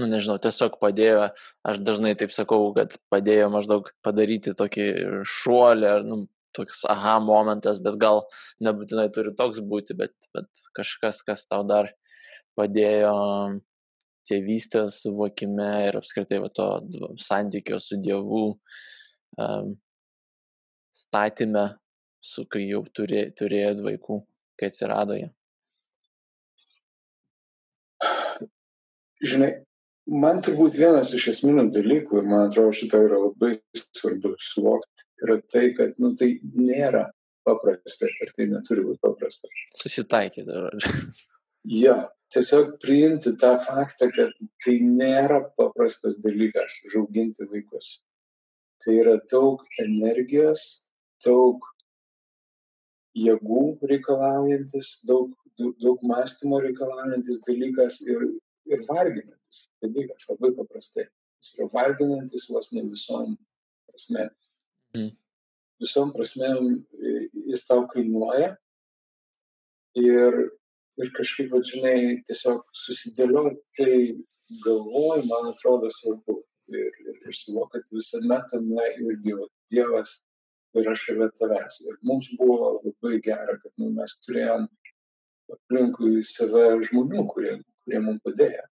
Speaker 1: nu nežinau, tiesiog padėjo, aš dažnai taip sakau, kad padėjo maždaug padaryti tokį šuolį, ar, nu, toks aha momentas, bet gal nebūtinai turi toks būti, bet, bet kažkas, kas tau dar padėjo tėvystės suvokime ir apskritai va, to santykio su Dievu um, statyme, su kai jau turė, turėjot vaikų, kai atsirado jie.
Speaker 2: Žinai, man turbūt vienas iš esminių dalykų, ir man atrodo šitą yra labai svarbu suvokti, yra tai, kad nu, tai nėra paprasta ir tai neturi būti paprasta.
Speaker 1: Susitaikyti, žodžiu.
Speaker 2: Jo, tiesiog priimti tą faktą, kad tai nėra paprastas dalykas užauginti vaikus. Tai yra daug energijos, daug jėgų reikalaujantis, daug, daug, daug mąstymo reikalaujantis dalykas ir, ir varginantis dalykas, labai paprastai. Jis yra varginantis vos ne visom prasme.
Speaker 1: Mhm.
Speaker 2: Visom prasmėm jis tau kainuoja ir, ir kažkaip, va, žinai, tiesiog susidėlioti tai galvoj, man atrodo svarbu. Ir, ir, ir suvok, kad visame tame irgi va, Dievas yra šalia tavęs. Ir mums buvo labai gera, kad nu, mes turėjom aplinkui save žmonių, kurie, kurie mums padėjo.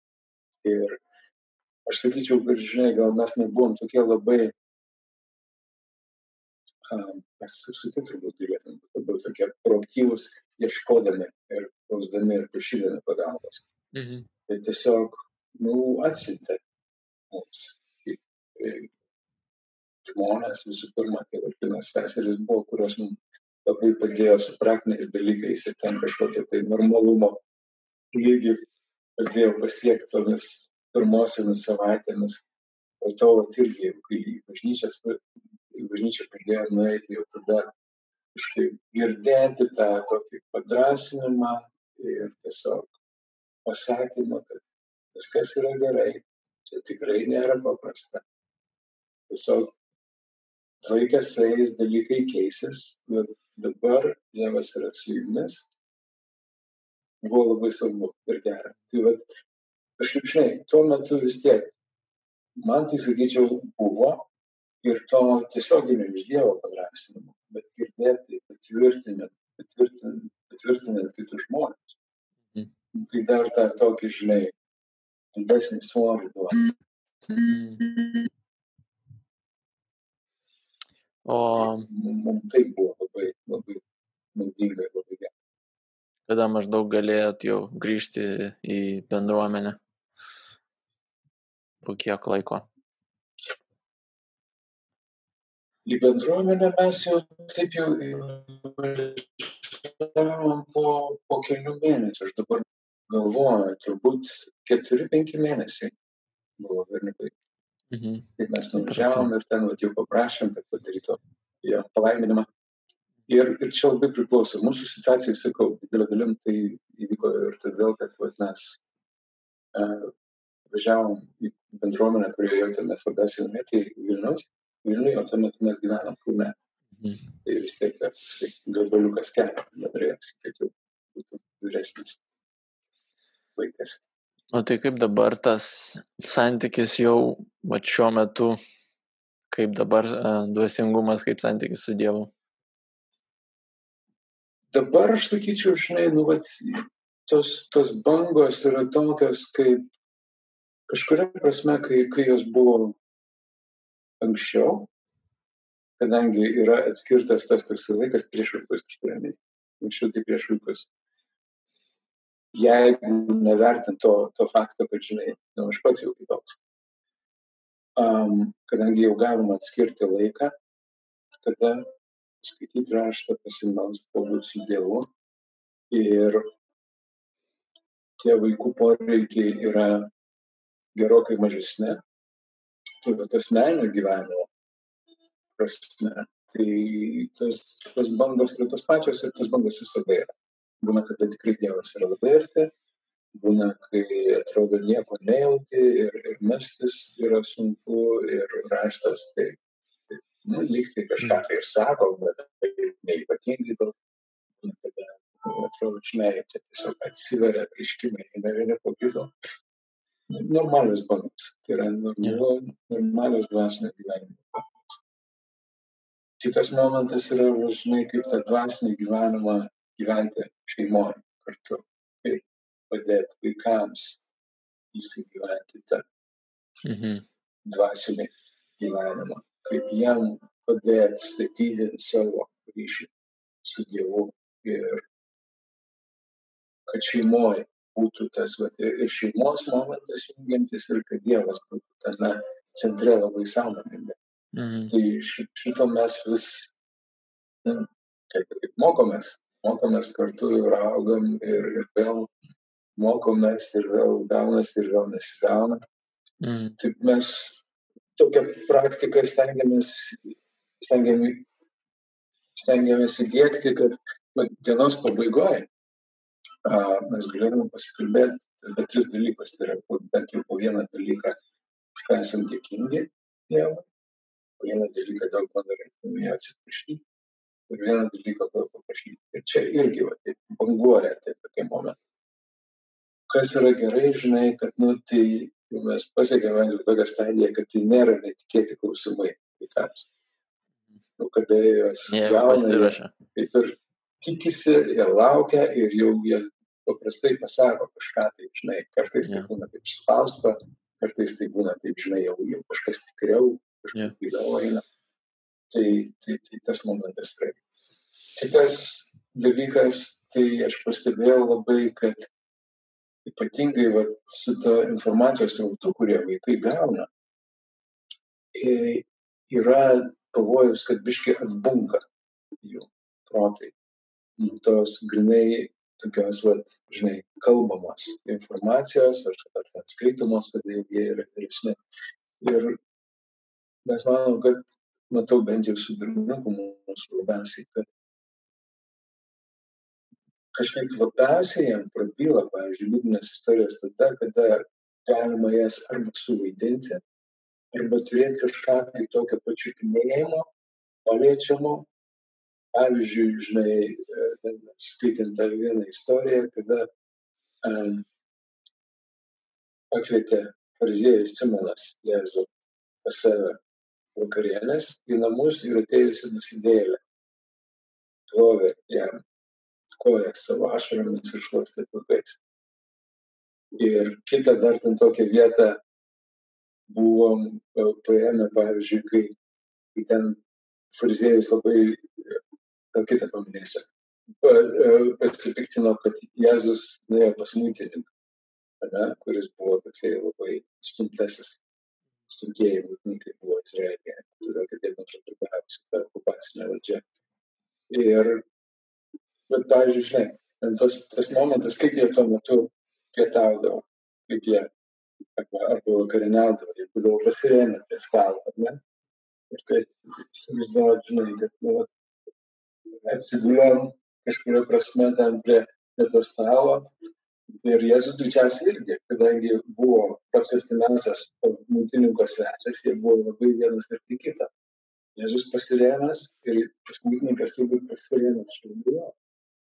Speaker 2: Ir aš sakyčiau, kad, žinai, gal mes nebuvom tokie labai, um, mes apskritai turbūt galėtume būti labiau tokie proaktyvūs, ieškodami ir klausdami ir prašydami pagalbos.
Speaker 1: Mhm.
Speaker 2: Tai tiesiog, nu, atsintė mums žmonės visų pirma, tai vadinasi seseris buvo, kurios mums labai padėjo su praktiniais dalykais ir ten kažkokio tai normalumo lygį padėjo pasiekti tomis pirmosiomis savaitėmis. O to irgi, kai į bažnyčias, į bažnyčią pradėjome nueiti, jau tada kažkaip girdėti tą tokį padrasinimą ir tiesiog pasakymą, kad viskas yra gerai, čia tikrai nėra paprasta. Tiesiog vaikas eis, dalykai keisis, bet dabar Dievas yra su jumis. Buvo labai svarbu ir gera. Tai vat, kažkaip žinai, tuo metu vis tiek, man tai sakyčiau, buvo ir to tiesioginio iš Dievo padrasinimo, bet girdėti, patvirtinant, patvirtinant, patvirtinant kitus žmonės.
Speaker 1: Mhm.
Speaker 2: Tai dar tą tokį, žinai, didesnį svorį duoda.
Speaker 1: Mhm. O
Speaker 2: Mums tai buvo labai, labai naudinga ir labai gera.
Speaker 1: Kada maždaug galėjot jau grįžti į bendruomenę? Po kiek laiko?
Speaker 2: Į bendruomenę mes jau taip jau po, po kelių mėnesių. Aš dabar galvoju, turbūt keturi, penki mėnesiai buvo berniukai. Mhm. Kai mes nuvažiavom ir ten vat, jau paprašėm, kad padarytų jo palaiminimą. Ir, ir čia labai priklauso. Mūsų situacijai, sakau, didelio dalim tai įvyko ir todėl, kad vat, mes uh, važiavom į bendruomenę, kurioje jautėmės labiausiai tai Vilnius. Vilniuje, o tuo metu mes gyvenam Kaune. Mhm. Tai vis tiek tai gabaliukas kelio, nenorėjosi, kad jau būtų vyresnis vaikas.
Speaker 1: O tai kaip dabar tas santykis jau, va šiuo metu, kaip dabar dvasingumas, kaip santykis su Dievu?
Speaker 2: Dabar aš sakyčiau, žinai, nu, vat, tos, tos bangos yra tokios, kaip kažkuria prasme, kai, kai jos buvo anksčiau, kadangi yra atskirtas tas toks laikas prieš vaikus, kažkuria anksčiau tai prieš vaikus jeigu nevertint to, to fakto, kad, žinai, nu, aš pats jau kitoks. Um, kadangi jau galima atskirti laiką, kada skaityti raštą, pasimelsti, pabūti su Dievu. Ir tie vaikų poreikiai yra gerokai mažesni. Tai va tas meninio gyvenimo prasme, tai tos, tos bangos yra tos pačios ir tos bangos visada yra būna kada tikrai Dievas yra labai arti, būna, kai atrodo nieko nejauti ir, ir mestis yra sunku ir raštas, tai, tai nu, lygtai kažką tai ir sako, bet tai neipatingai daug, būna, kada atrodo, žinai, čia tiesiog atsiveria prieškimai, ne vieni po kito. Normalios bangos, tai yra normalu, normalios dvasinio gyvenimo bangos. Kitas momentas yra, žinai, kaip tą dvasinį gyvenimą gyventi šeimoje kartu ir padėti vaikams įsigyventi tą mhm. dvasinį gyvenimą, kaip jam padėti statyti savo ryšį su Dievu ir kad šeimoje būtų tas, va, ir šeimos momentas jungiantis ir kad Dievas būtų tame centre labai sąmoningai. Mhm. Tai šito mes vis, nu, kaip, kaip mokomės, mokomės kartu ir augam ir, ir vėl mokomės ir vėl gaunasi ir vėl nesigauna. Mm. Taip mes tokią praktiką stengiamės, stengiamės, stengiamės įdėkti, kad dienos pabaigoje mes galėtume pasikalbėti apie tris dalykus. Tai yra bent jau po vieną dalyką, už ką esame dėkingi Dievui, po vieną dalyką, dėl ko norėtume atsiprašyti ir vieną dalyką paprašyti. Ir čia irgi va, taip banguoja tai tokie momentai. Kas yra gerai, žinai, kad, nu, tai mes pasiekėme jau tokią stadiją, kad tai nėra netikėti klausimai vaikams. Nu, kada juos gauna, kaip ir tikisi, jie laukia ir jau jie paprastai pasako kažką, tai žinai, kartais tai būna taip spausta, kartais tai būna taip, žinai, jau, jau kažkas tikriau, kažkas giliau eina. Tai, tai, tai tas momentas yra Kitas dalykas, tai aš pastebėjau labai, kad ypatingai va, su ta informacijos rautu, kurie vaikai gauna, yra pavojus, kad biškai atbunka jų protai. Tos grinai tokios, va, žinai, kalbamos informacijos ar, ar atskaitomos, kada jau jie yra vyresni. Ir mes manom, kad matau bent jau su berniuku mūsų labiausiai, kad kažkaip labiausiai jam prabyla, pavyzdžiui, liūdnas istorijas tada, kada galima jas arba suvaidinti, arba turėti kažką tai tokio pačiutinėjimo, paliečiamo. Pavyzdžiui, žinai, e, skaitant tą vieną istoriją, kada um, pakvietė fariziejus Simonas Jėzų pas save vakarienės į namus ir atėjusi nusidėlė. Plovė jam kojas savo ašaromis ir šlakstė plakais. Ir kitą dar ten tokią vietą buvom e, paėmę, pavyzdžiui, kai, kai ten frizėjus labai, gal kitą paminėsiu, pasipiktino, kad Jėzus nuėjo pas mūtininką, kuris buvo toksai labai stumtasis, stumtieji mūtininkai buvo Izraelėje, todėl kad jie bendradarbiavo su ta okupacinė valdžia. Ir, bet, pavyzdžiui, žinai, tas, tas momentas, kaip jie tuo metu pietaudavo, kaip jie arba, arba vakarieniaudavo, jie būdavo pasirėmę prie stalo, ar ne? Ir tai įsivaizduoju, žinai, kad nu, atsigulėm kažkuria prasme ten prie, prie to stalo. Ir Jėzus greičiausiai irgi, kadangi buvo pats artimiausias mūtininko svečias, jie buvo labai vienas ir kitą. Jėzus pasirėmęs ir tas mūtininkas turbūt pasirėmęs šalia.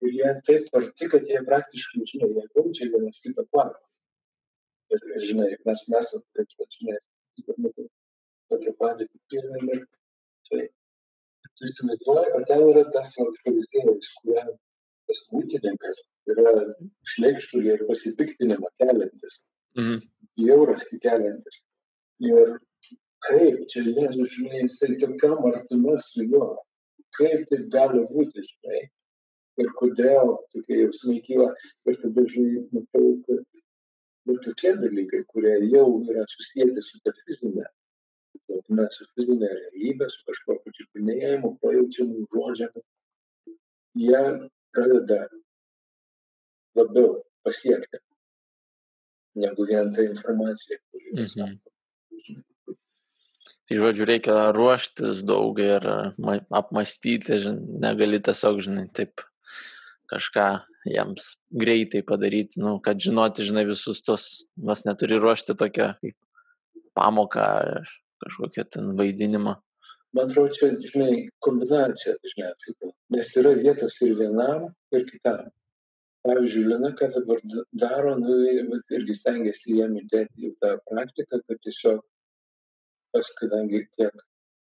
Speaker 2: Ir jie taip arti, kad jie praktiškai, žinai, jie jaučia vienas kitą kvapą. Ir, ir, žinai, mes nesame taip, kad, žinai, tokią padėtį turim ir tai. Tu įsivaizduoji, ar ten yra tas pavyzdėlis, kuriam tas mūtininkas yra šleikštulį ir pasipiktinimą keliantis,
Speaker 1: Mhm.
Speaker 2: bjaurasti keliantis. Ir kaip čia Jėzus, žinai, jisai tokiam artume su juo, kaip taip gali būti, žinai. Ir kodėl tokie jausmai kyla. Ir tada, žinai, matau, kad ir tokie dalykai, kurie jau yra susijęti su ta fizinė plotme, su fizinė realybė, su kažkokiu čiupinėjimu, pajaučiamu, žodžiamu, jie pradeda labiau pasiekti negu vien ta informacija, kuri
Speaker 1: Mhm.
Speaker 2: sako.
Speaker 1: Tai žodžiu, reikia ruoštis daug ir ma- apmastyti, žin- negali tiesiog, žinai, taip kažką jiems greitai padaryti, nu, kad žinoti, žinai, visus tos, mes neturi ruošti tokią kaip pamoką ar kažkokią ten vaidinimą.
Speaker 2: Man atrodo, čia, žinai, kombinacija dažniausiai. būna. Nes yra vietos ir vienam, ir kitam. Pavyzdžiui, Lina, ką dabar daro, nu, vat irgi stengiasi jiem įdėti į tą praktiką, kad tiesiog, pas, kadangi tiek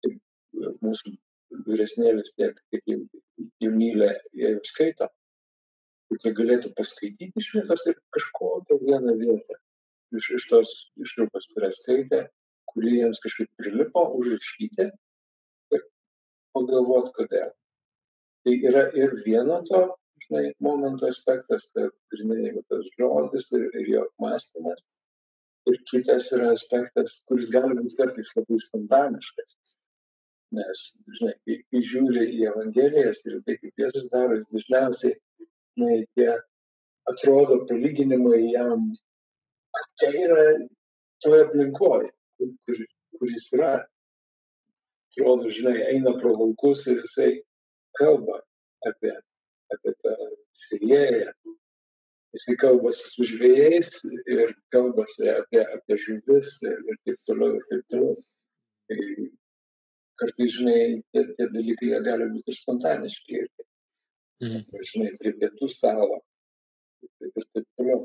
Speaker 2: tiek mūsų vyresnėlis, tiek, jau- jaunylė, jie jau skaito, kad jie galėtų paskaityti iš vietos ir kažkokią vieną vietą iš, iš tos ištraukos, kurią skaitė, kuri jiems kažkaip prilipo, užrašyti pagalvoti, kodėl. Tai yra ir vieno to, žinai, momento aspektas, grinai va tas žodis ir, ir jo mąstymas. Ir kitas yra aspektas, kuris gali būti kartais labai spontaniškas. Nes, žinai, kai, kai žiūri į Evangelijas ir tai, kaip Jėzus daro, jis dažniausiai, na, tie atrodo palyginimai jam ateina toje aplinkoje, kur, kur, kur jis yra. Atrodo, žinai, eina pro laukus ir jisai kalba apie, apie tą sirėją. Jisai kalbasi su žvėjais ir kalbasi apie, apie žuvis ir, ir taip toliau, ir taip toliau. Tai kartais, žinai, tie, tie dalykai gali būti ir spontaniški. Ir,
Speaker 1: Mhm.
Speaker 2: žinai, prie pietų stalo. Ir taip toliau.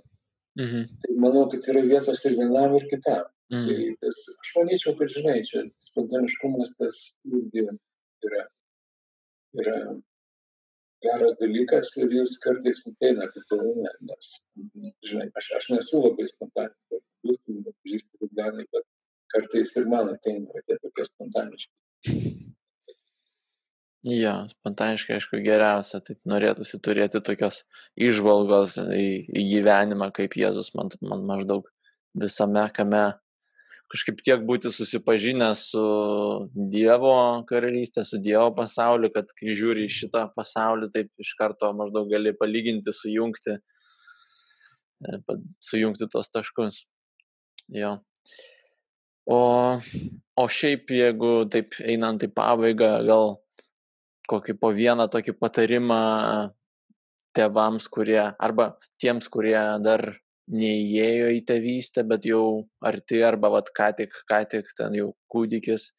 Speaker 1: Mhm.
Speaker 2: Tai manau, kad yra vietos ir vienam, ir kitam.
Speaker 1: Mhm.
Speaker 2: Tai tas, aš manyčiau, kad, žinai, čia spontaniškumas tas irgi yra, yra geras dalykas ir jis kartais ateina kaip dovana, nes, žinai, aš, aš nesu labai spontaniškas, jūs pažįsti Liublianai, bet kartais ir man ateina va tie tokie spontaniški.
Speaker 1: Jo, spontaniškai, aišku, geriausia, taip norėtųsi turėti tokios išvalgos į, į gyvenimą, kaip Jėzus man, man maždaug visame kame kažkaip tiek būti susipažinęs su Dievo karalystė, su Dievo pasauliu, kad kai žiūri į šitą pasaulį, taip iš karto maždaug gali palyginti, sujungti, e, sujungti tos taškus. Jo. O, o šiaip, jeigu taip einant į pabaigą, gal kokį po vieną tokį patarimą tėvams, kurie, arba tiems, kurie dar neįėjo į tėvystę, bet jau arti, arba vat, ką tik, ką tik ten jau kūdikis,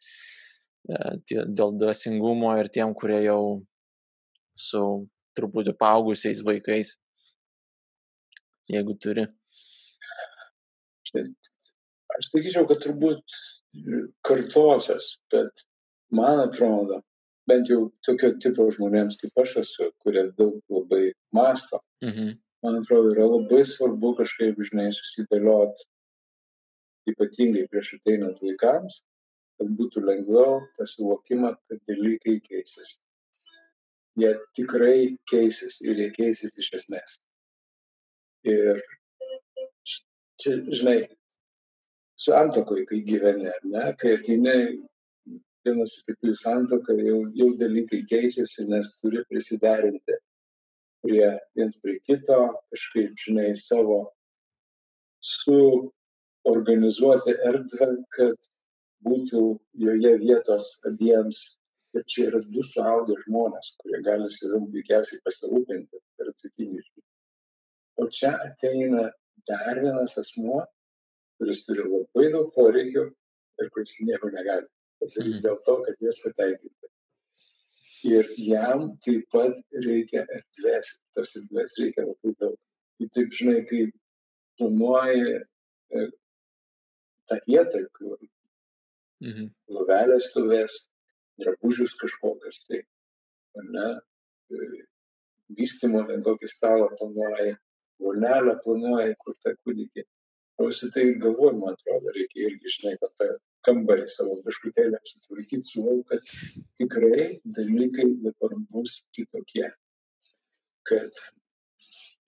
Speaker 1: e, dėl dvasingumo ir tiem, kurie jau su truputį paaugusiais vaikais, jeigu turi.
Speaker 2: Aš sakyčiau, kad turbūt kartosios, bet man atrodo, bent jau tokio tipo žmonėms kaip aš esu, kurie daug labai masto,
Speaker 1: Mhm.
Speaker 2: Man atrodo, yra labai svarbu kažkaip, žinai, susidėliot, ypatingai prieš ateinant vaikams, kad būtų lengviau tą suvokimą, kad dalykai keisis. jie tikrai keisis ir jie keisis iš esmės. Ir čia, žinai, santokoje, kai gyveni, ne, kai ateini vienas kitų santoką, jau, jau dalykai keičiasi, nes turi prisiderinti prie viens prie kito, kažkaip, žinai, savo suorganizuoti erdvę, kad būtų joje vietos abiems. Ir čia yra du suaugę žmonės, kurie gali savim puikiausiai pasirūpinti ir atsakingi. O čia ateina dar vienas asmuo, kuris turi labai daug poreikių ir kuris nieko negali padaryti mhm. dėl to, kad jas patenkinti. Ir jam taip pat reikia erdvės, tos erdvės reikia labai daug. Ir taip, žinai, kai planuoji e, tą vietą, kur mhm. lovelės stovės, drabužius kažkokius, tai, ar ne, e, vystimo ten kokį stalą planuoji, vonelę planuoji, kur tą kūdikį. O visi tai galvoju, man atrodo, reikia irgi, žinai, kad tą kambarį savo biškutėlį apsitvarkyti, suvokiu, kad tikrai dalykai dabar bus kitokie. Kad,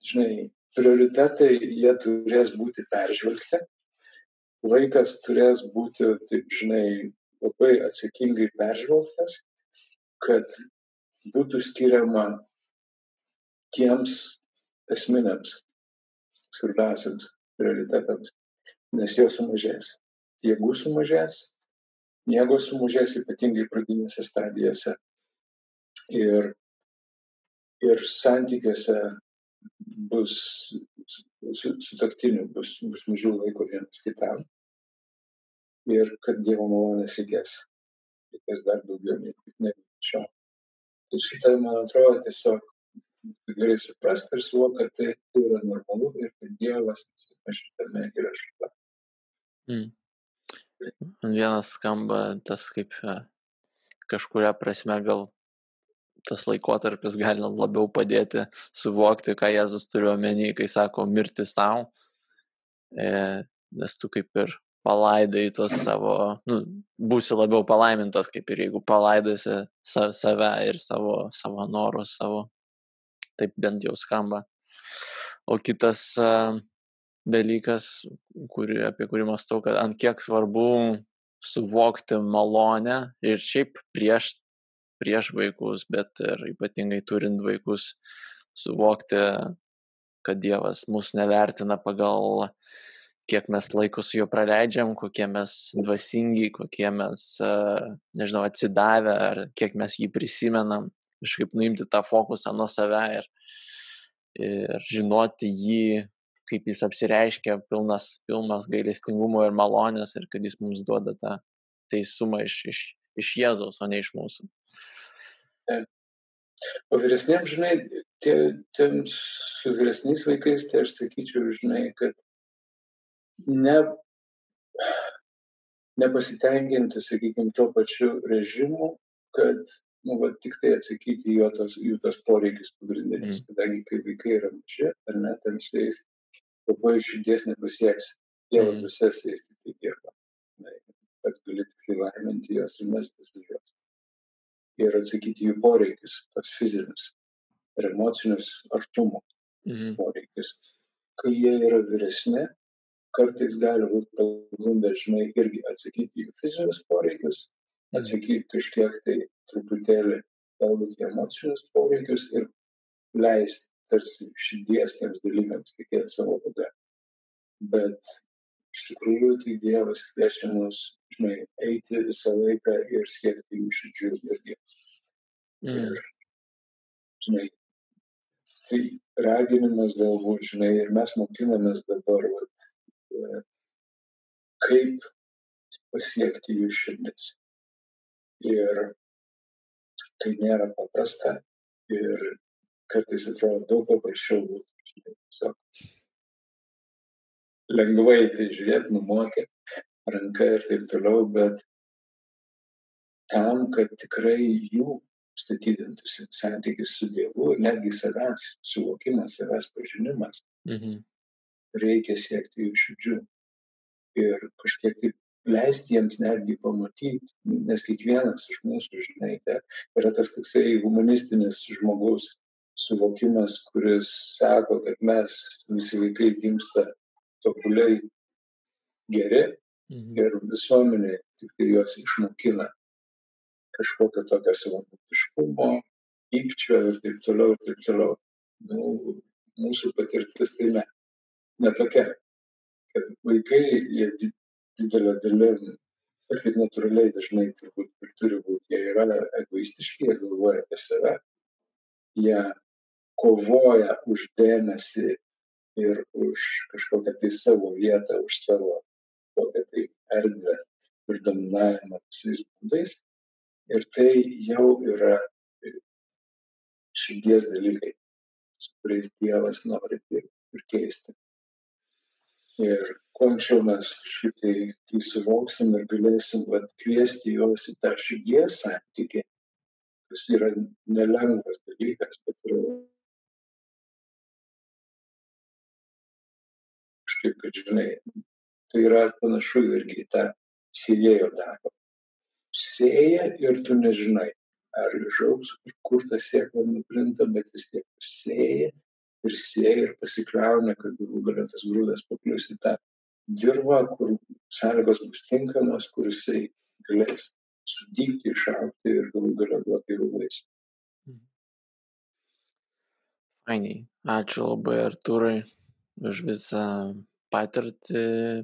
Speaker 2: žinai, prioritetai jie turės būti peržvelgti, laikas turės būti, taip žinai, labai atsakingai peržvelgtas, kad būtų skiriama tiems esminiams, svarbiausiams prioritetams, nes jos sumažės jėgų sumažės, miego sumažės ypatingai pradinėse stadijose ir, ir santykiuose bus su, su bus, bus mažiau laiko vienas kitam ir kad Dievo malonės reikės, reikės dar daugiau negu šio. Tai šitą, man atrodo, tiesiog gerai suprasti ir suvokti, kad tai, tai yra normalu ir kad Dievas šitame yra šitą.
Speaker 1: Mm. Vienas skamba tas kaip e, kažkuria prasme gal tas laikotarpis gali labiau padėti suvokti, ką Jėzus turi omeny, kai sako mirtis tau, e, nes tu kaip ir palaidai tos savo, nu, būsi labiau palaimintas, kaip ir jeigu palaidosi sa save ir savo, savo norus, savo, taip bent jau skamba. O kitas, uh, dalykas, kurį, apie kurį mąstau, kad ant kiek svarbu suvokti malonę ir šiaip prieš, prieš vaikus, bet ir ypatingai turint vaikus, suvokti, kad Dievas mus nevertina pagal kiek mes laiko su juo praleidžiam, kokie mes dvasingi, kokie mes, nežinau, atsidavę, ar kiek mes jį prisimenam, kažkaip nuimti tą fokusą nuo save ir, ir žinoti jį kaip jis apsireiškia pilnas, pilnas gailestingumo ir malonės ir kad jis mums duoda tą teisumą iš, iš, iš Jėzaus, o ne iš mūsų.
Speaker 2: O vyresniems, žinai, tie, tiems su vyresniais vaikais, tai aš sakyčiau, žinai, kad ne, nepasitenkinti, sakykime, tuo pačiu režimu, kad nu, va, tik tai atsakyti jų tos, jų tos poreikius pagrindinius, mm. kadangi kai vaikai yra maži, ar ne, ten su jais labai širdies nepasieksi. Dievo dvasia su jais tik dirba. Pats gali tik laiminti juos ir mestis už juos. Ir atsakyti jų poreikius, tos fizinius ir emocinius artumo mm. poreikius. Kai jie yra vyresni, kartais gali būti pagunda, žinai, irgi atsakyti jų fizinius poreikius, mhm. atsakyti kažkiek tai truputėlį galbūt emocinius poreikius ir leisti tarsi širdies tiems dalykams tikėti savo vaga. Bet iš tikrųjų tai Dievas kviečia mus, žinai, eiti visą laiką ir siekti jų širdžių irgi. Mm. Ir, žinai, tai raginimas galbūt, žinai, ir mes mokinamės dabar, vat, e, kaip pasiekti jų širdis. Ir tai nėra paprasta ir kartais atrodo daug paprasčiau būtų. Tiesiog lengvai tai žiūrėti, numoti ranką ir taip toliau, bet tam, kad tikrai jų statydintųsi santykis su Dievu netgi savęs suvokimas, savęs pažinimas, mhm. reikia siekti jų širdžių ir kažkiek taip leisti jiems netgi pamatyti, nes kiekvienas iš mūsų, žinai, yra tas toksai humanistinis žmogus suvokimas, kuris sako, kad mes visi vaikai gimsta tobuliai geri mhm. ir visuomenė tik tai juos išmokina kažkokio tokio savanaudiškumo, pykčio ir taip toliau ir taip toliau. Nu, mūsų patirtis tai ne, ne tokia, kad vaikai, jie didelė dalim, ir kaip natūraliai dažnai turbūt ir turi būti, jie yra egoistiški, jie galvoja apie save, jie kovoja už dėmesį ir už kažkokią tai savo vietą, už savo kokią tai erdvę ir dominavimą visais būdais. Ir tai jau yra širdies dalykai, su kuriais Dievas nori ir keisti. Ir kuo anksčiau mes šitai tai suvoksim ir galėsim vat, kviesti juos į tą širdies santykį, kas yra nelengvas dalykas, bet yra kažkaip, kad žinai, tai yra panašu irgi į tą sėjėjo darbą. Sėja ir tu nežinai, ar išaugs, kur ta sėkla nukrinta, bet vis tiek sėja ir sėja ir pasikrauna, kad galų galia tas grūdas paklius į tą dirvą, kur sąlygos bus tinkamos, kur jisai galės sudygti, išaukti ir galų galę duoti gerų vaisių.
Speaker 1: Fainiai. Ačiū labai Artūrai už visą patirtį,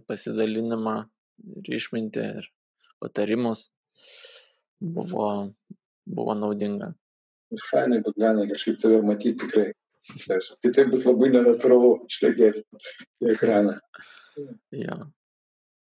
Speaker 1: pasidalinimą ir išmintį ir patarimus. Buvo, buvo naudinga.
Speaker 2: Fainai, Bogdanai, kažkaip tave matyti tikrai. Nes kitaip būtų labai nenatūralu šnekėti į ekraną.
Speaker 1: Ja.